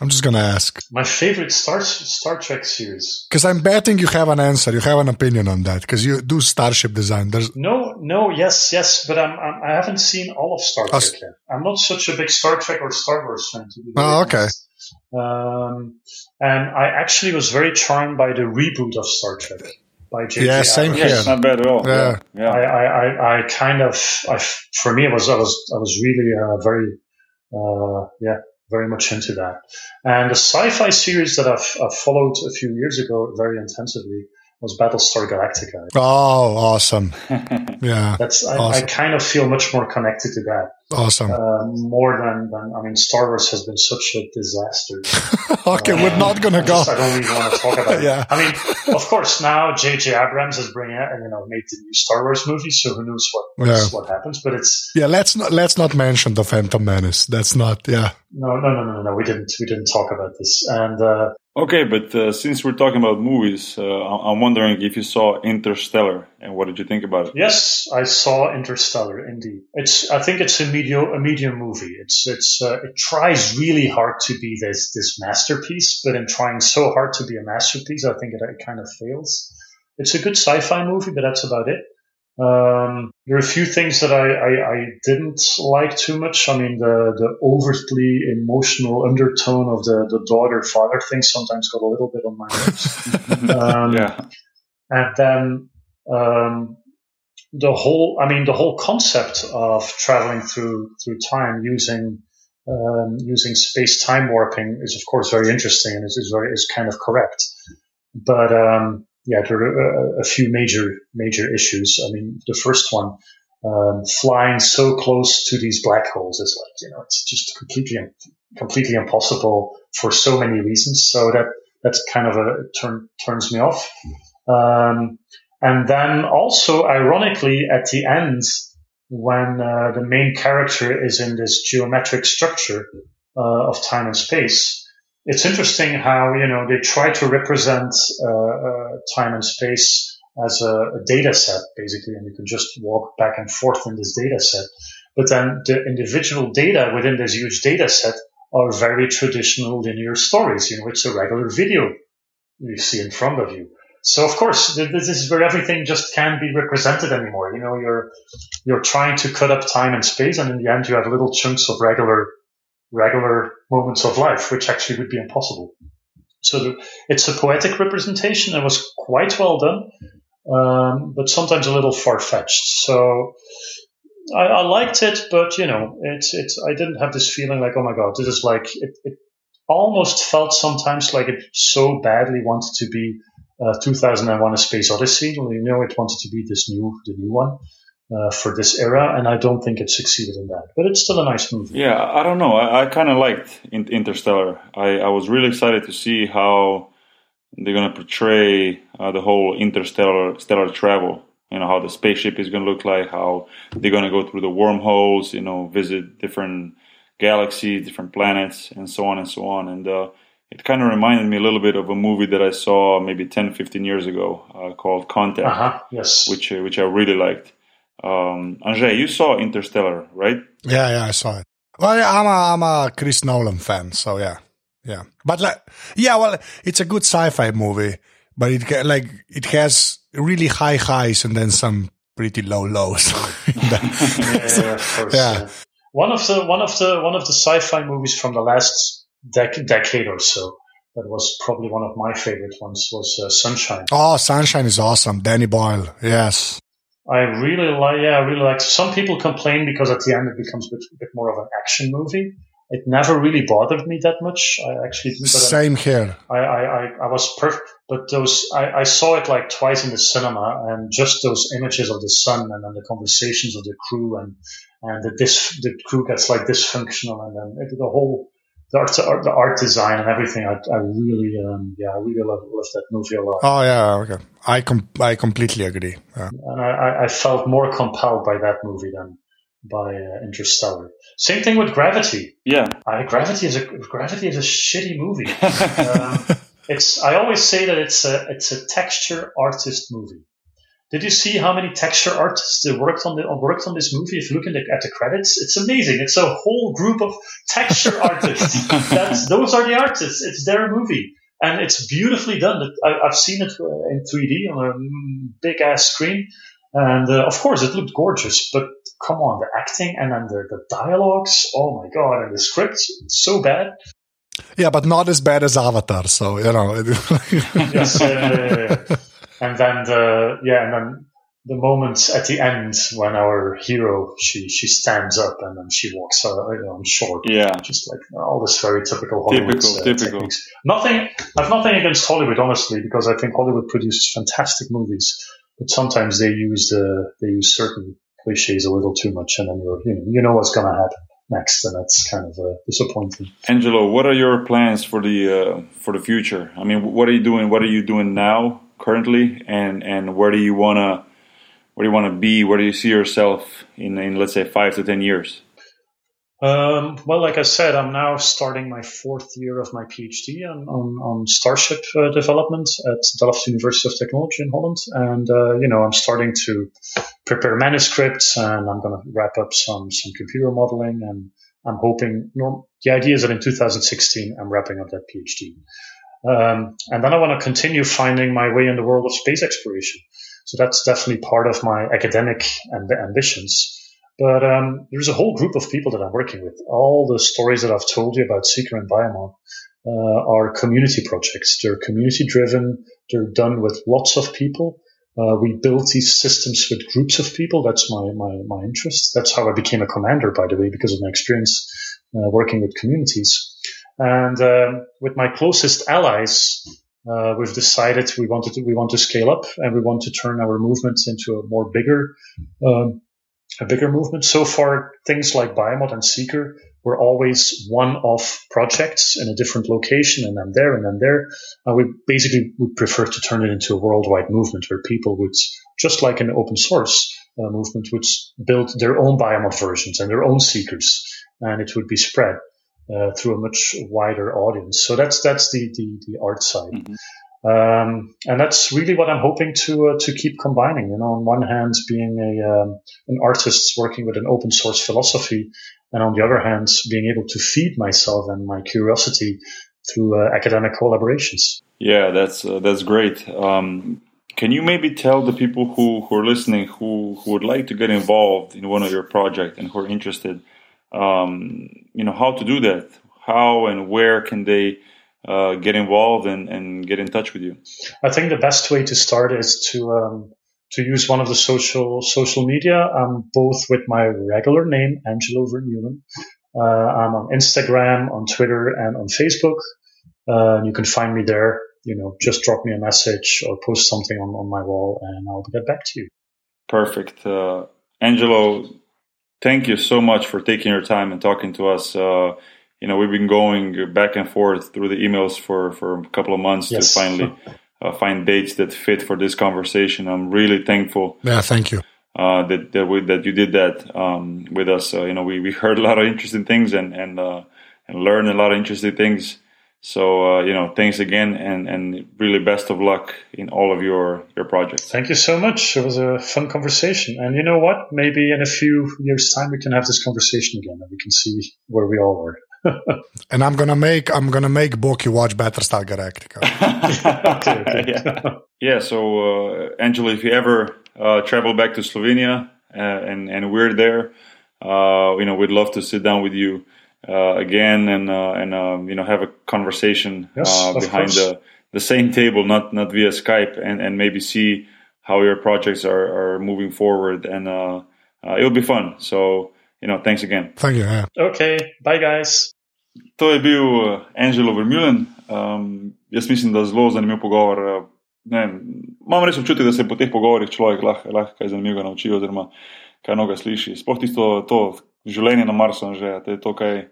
I'm just gonna ask. My favorite Star Star Trek series. Because I'm betting you have an answer. You have an opinion on that because you do starship design. There's no, no, yes, yes, but I'm, I'm I have not seen all of Star Trek yet. I'm not such a big Star Trek or Star Wars fan. To be oh, okay. Um, and I actually was very charmed by the reboot of Star Trek. by J.J. Yeah, same Abrams. Yeah, it's not bad at all. Yeah. yeah. I, I, I, I kind of, I, for me, it was, I was, I was really uh, very, uh, yeah, very much into that. And the sci-fi series that I've, I've followed a few years ago very intensively was Battlestar Galactica. Oh, awesome. Yeah, That's, I, I kind of feel much more connected to that, awesome. uh, more than, than, I mean, Star Wars has been such a disaster. okay, we're not going to I go. just- I don't even want to talk about Yeah. it. I mean, of course, now J.J. Abrams has bring out, you know, made the new Star Wars movie, so who knows what, Yeah. what happens, but it's, Yeah, let's not let's not mention the Phantom Menace. That's not. Yeah, No, no, no, no, no. We didn't. We didn't talk about this. And uh, Okay, but uh, since we're talking about movies, uh, I'm wondering if you saw Interstellar and what did you think about it? yes, I saw Interstellar. Indeed, it's. I think it's a medium, a medium movie. It's. It's. Uh, it tries really hard to be this this masterpiece, but in trying so hard to be a masterpiece, I think it, it kind of fails. It's a good sci-fi movie, but that's about it. Um, there are a few things that I, I, I didn't like too much. I mean, the, the overtly emotional undertone of the, the daughter father thing sometimes got a little bit on my nerves. um, yeah, and then um, the whole i mean the whole concept of traveling through through time using um, using space time warping is of course very interesting and is, is very is kind of correct but um, yeah there are a, a few major major issues. I mean the first one um, flying so close to these black holes is like you know it's just completely completely impossible for so many reasons. So that that's kind of a turn turns me off. Um, and then also, ironically, at the end, when uh, the main character is in this geometric structure uh, of time and space, it's interesting how you know they try to represent uh, uh, time and space as a, a data set, basically, and you can just walk back and forth in this data set. But then the individual data within this huge data set are very traditional linear stories. You know, it's a regular video you see in front of you. So of course, this is where everything just can't be represented anymore. You know, you're you're trying to cut up time and space, and in the end, you have little chunks of regular regular moments of life, which actually would be impossible. So it's a poetic representation. It was quite well done, um, but sometimes a little far fetched. So I, I liked it, but you know, it's it's. I didn't have this feeling like, oh my god, this is like it. it almost felt sometimes like it so badly wanted to be uh, 2001: A Space Odyssey. You know, it wanted to be this new, the new one uh, for this era, and I don't think it succeeded in that. But it's still a nice movie. yeah. I don't know. I, I kind of liked In- Interstellar. I, I was really excited to see how they're gonna portray uh, the whole interstellar stellar travel. You know how the spaceship is gonna look like, how they're gonna go through the wormholes. You know, visit different galaxies, different planets, and so on and so on. And uh, it kind of reminded me a little bit of a movie that I saw maybe 10, 15 years ago uh, called Contact, Uh huh. Yes. which uh, which I really liked. Um, Anže, you saw Interstellar, right? yeah, yeah. I saw it. Well, yeah, I'm a I'm a Chris Nolan fan, so yeah, yeah. But like, yeah, well, it's a good sci-fi movie, but it like it has really high highs and then some pretty low lows. yeah, yeah, of course. Yeah. yeah. One of the one of the one of the sci-fi movies from the last dec- decade or so that was probably one of my favorite ones was uh, Sunshine. oh, Sunshine is awesome. Danny Boyle, yes. I really like, yeah, I really like. Some people complain because at the end it becomes a bit, bit more of an action movie. It never really bothered me that much. I actually Same here. I, I, I, I was perfect. But those, I, I saw it like twice in the cinema, and just those images of the sun, and then the conversations of the crew, and and the dis, the crew gets like dysfunctional, and then it, the whole the art, the art design and everything. I, I really, um, yeah, I really love, love that movie a lot. Oh yeah, okay. I com- I completely agree. Yeah. and I, I- I felt more compelled by that movie than by uh, Interstellar. Same thing with Gravity. Yeah. I, Gravity is a Gravity is a shitty movie. um, it's I always say that it's a it's a texture artist movie. Did you see how many texture artists worked on the worked on this movie? If you look at the, at the credits, it's amazing. It's a whole group of texture artists. That's those are the artists. It's their movie, and it's beautifully done. I, I've seen it uh, in 3D on a big ass screen, and uh, of course it looked gorgeous. But come on, the acting and then the, the dialogues. Oh my god, and the script it's so bad. Yeah, but not as bad as Avatar. So you know. Yes, uh, and then the yeah, and then the moment at the end when our hero she she stands up and then she walks uh, on shore. Yeah, just like all this very typical Hollywood typical, uh, typical. techniques. Nothing. I've nothing against Hollywood, honestly, because I think Hollywood produces fantastic movies, but sometimes they use the they use certain cliches a little too much, and then you're you know you know what's going to happen next, and that's kind of uh, disappointing. Angelo, what are your plans for the uh, for the future? I mean, what are you doing? What are you doing now, currently, and and where do you wanna where do you want to be? Where do you see yourself in, in let's say five to ten years? Um, well, like I said, I'm now starting my fourth year of my PhD on, on, on Starship uh, development at Delft University of Technology in Holland. And, uh, you know, I'm starting to prepare manuscripts and I'm going to wrap up some, some computer modeling. And I'm hoping, you know, the idea is that in 2016, I'm wrapping up that PhD. Um, and then I want to continue finding my way in the world of space exploration. So that's definitely part of my academic amb- ambitions. But um, there's a whole group of people that I'm working with. All the stories that I've told you about Seeker and Biomodd uh, are community projects. They're community driven. They're done with lots of people. Uh, we built these systems with groups of people. That's my, my, my interest. That's how I became a commander, by the way, because of my experience uh, working with communities. And um, with my closest allies, uh, we've decided we wanted to, we want to scale up and we want to turn our movement into a more bigger, um, a bigger movement. So far, things like Biomodd and Seeker were always one-off projects in a different location, and then there, and then there. And we basically would prefer to turn it into a worldwide movement where people would, just like an open source uh, movement, would build their own Biomodd versions and their own Seekers, and it would be spread uh, through a much wider audience. So that's that's the the, the art side, mm-hmm. um, and that's really what I'm hoping to uh, to keep combining. You know, on one hand, being a um, an artist working with an open source philosophy, and on the other hand, being able to feed myself and my curiosity through uh, academic collaborations. Yeah, that's uh, that's great. Um, can you maybe tell the people who, who are listening who, who would like to get involved in one of your projects and who are interested? Um, you know how to do that how and where can they uh, get involved and, and get in touch with you? I think the best way to start is to um, to use one of the social social media. Um, both with my regular name angelo vermeulen uh, i'm on instagram on twitter and on facebook. Uh, you can find me there. You know just drop me a message or post something on, on my wall and i'll get back to you. Perfect. Uh, angelo thank you so much for taking your time and talking to us. Uh, you know, we've been going back and forth through the emails for, for a couple of months yes. to finally uh, find dates that fit for this conversation. I'm really thankful. Yeah, thank you. Uh, that that, we, that you did that um, with us. Uh, you know, we, we heard a lot of interesting things and and uh, and learned a lot of interesting things. So uh, you know, thanks again, and and really best of luck in all of your your projects. Thank you so much. It was a fun conversation, and you know what? Maybe in a few years' time we can have this conversation again, and we can see where we all are. and I'm gonna make I'm gonna make Boki watch Battlestar Galactica. okay, okay. yeah. yeah. So uh, Angelo, if you ever uh, travel back to Slovenia uh, and and we're there, uh, you know, we'd love to sit down with you uh, again and uh, and um, you know have a conversation yes, uh, behind the the same table, not not via Skype, and and maybe see how your projects are are moving forward, and uh, uh, it'll be fun. So you know, thanks again. Thank you. Yeah. Okay, bye guys. To je bil uh, Angelo Vermeulen. Um, jaz mislim, da je zelo zanimiv pogovor. Uh, ne, imam res občutek, da se po teh pogovorih človek lahko lah kaj zanimivega nauči, oziroma kaj noga sliši. Sploh tisto, to življenje na Marsu, že je to, kaj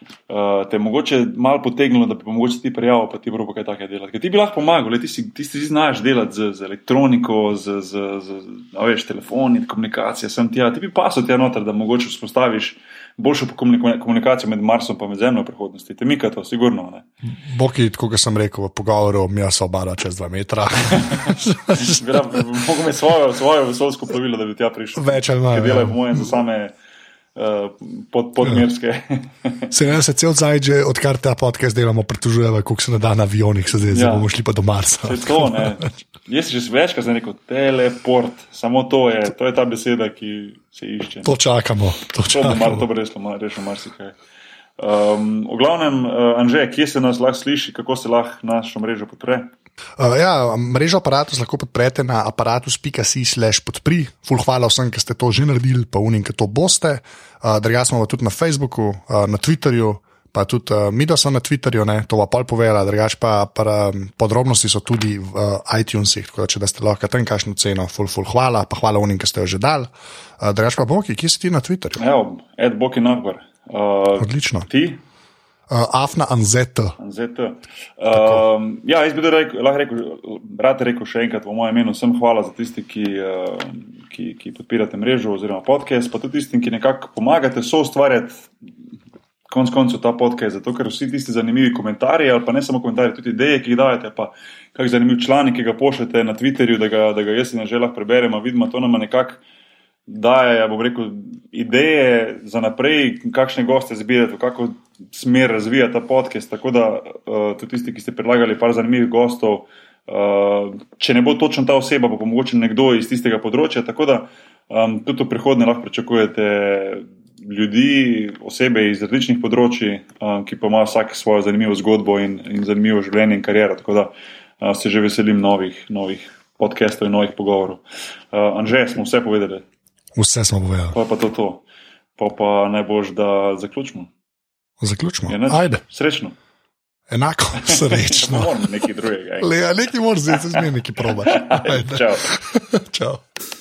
uh, te je mogoče malo potegnilo, da bi mogoče ti prijavil, pa ti bo kaj takega delati. Ker ti bi lahko pomagal, ti si, ti si znaš delati z, z elektroniko, z, z, z, veš, telefoni, komunikacije, sem ti, ti bi pasel tja noter, da mogoče vzpostaviš boljšo komunikacijo med Marsom in Zemljo v prihodnosti. Te mika to, sigurno. Ne? Boki, kot sem rekel, v pogovoru, mi so obara čez dva metra. Mogoče imeti svojo, svojo vesolsko plovilo, da bi tja prišel. Več ali manj. Delajo, ja. po mojem, za same. Uh, pod, podmirske. Ja. se ne, se cel zdaj, že odkar ta podcast delamo, pritožujemo, kako se da na avionih, se zdaj ja. bomo šli pa do Marsa. To, Jaz sem že večkrat rekel, teleport, samo to je, to je ta beseda, ki se išče. To čakamo. To, čakamo. to bo malo dobro rešilo, rešilo marsikaj. Um, v glavnem, uh, Anže, kje se nas lahko sliši, kako se lahko našo mrežo podpre? Uh, ja, mrežo aparatus lahko podprete na aparatus.si/slash podpri. Ful, hvala vsem, ki ste to že naredili, pa unim, ki to boste. Uh, Druga smo tudi na Facebooku, uh, na Twitterju, pa tudi uh, mi, da so na Twitterju, ne, to pa pol povedala, drugač pa, pa um, podrobnosti so tudi v uh, iTunesih, tako da če da ste lahko tam kakšno ceno, ful, ful, hvala, pa hvala unim, ki ste jo že dali. Uh, drugač pa Boki, kje si ti na Twitterju? Evo, Ed Boki Nagbar. Uh, Odlično. ti? Uh, Afna Anzeta. ZT. Um, ja, jaz bi rekel, rekel, rad rekel še enkrat v mojem imenu, vsem hvala za tisti, ki, uh, ki, ki podpirate mrežo oziroma podcast, pa tudi tistim, ki nekako pomagate so ustvarjati konc koncev ta podcast, zato ker vsi tisti zanimivi komentarji, ali pa ne samo komentarji, tudi ideje, ki jih dajete, pa kak zanimiv članek, ki ga pošljete na Twitterju, da ga, da ga jaz in že lahko preberemo, vidimo, to nam nekako daje, bom rekel, ideje za naprej, kakšne goste zbirati, v kakšno smer razvija ta podcast. Tako da uh, tudi tisti, ki ste predlagali par zanimivih gostov, uh, če ne bo točno ta oseba, pa mogoče nekdo iz tistega področja. Tako da um, tudi v prihodnje lahko pričakujete ljudi, osebe iz različnih področji, um, ki pa imajo vsak svojo zanimivo zgodbo in, in zanimivo življenje in kariero. Tako da uh, se že veselim novih, novih podcastov in novih pogovorov. Uh, Anže, smo vse povedali. Vse smo povedali. Pa pa to to. Pa pa najbolj, da zaključimo. Zaključimo. Nič. Ajde, Srečno. enako srečno. Moram nekaj drugega. Le, nekaj moraš zdaj, zdaj nekaj probaš. Ajde. Čau. Čau.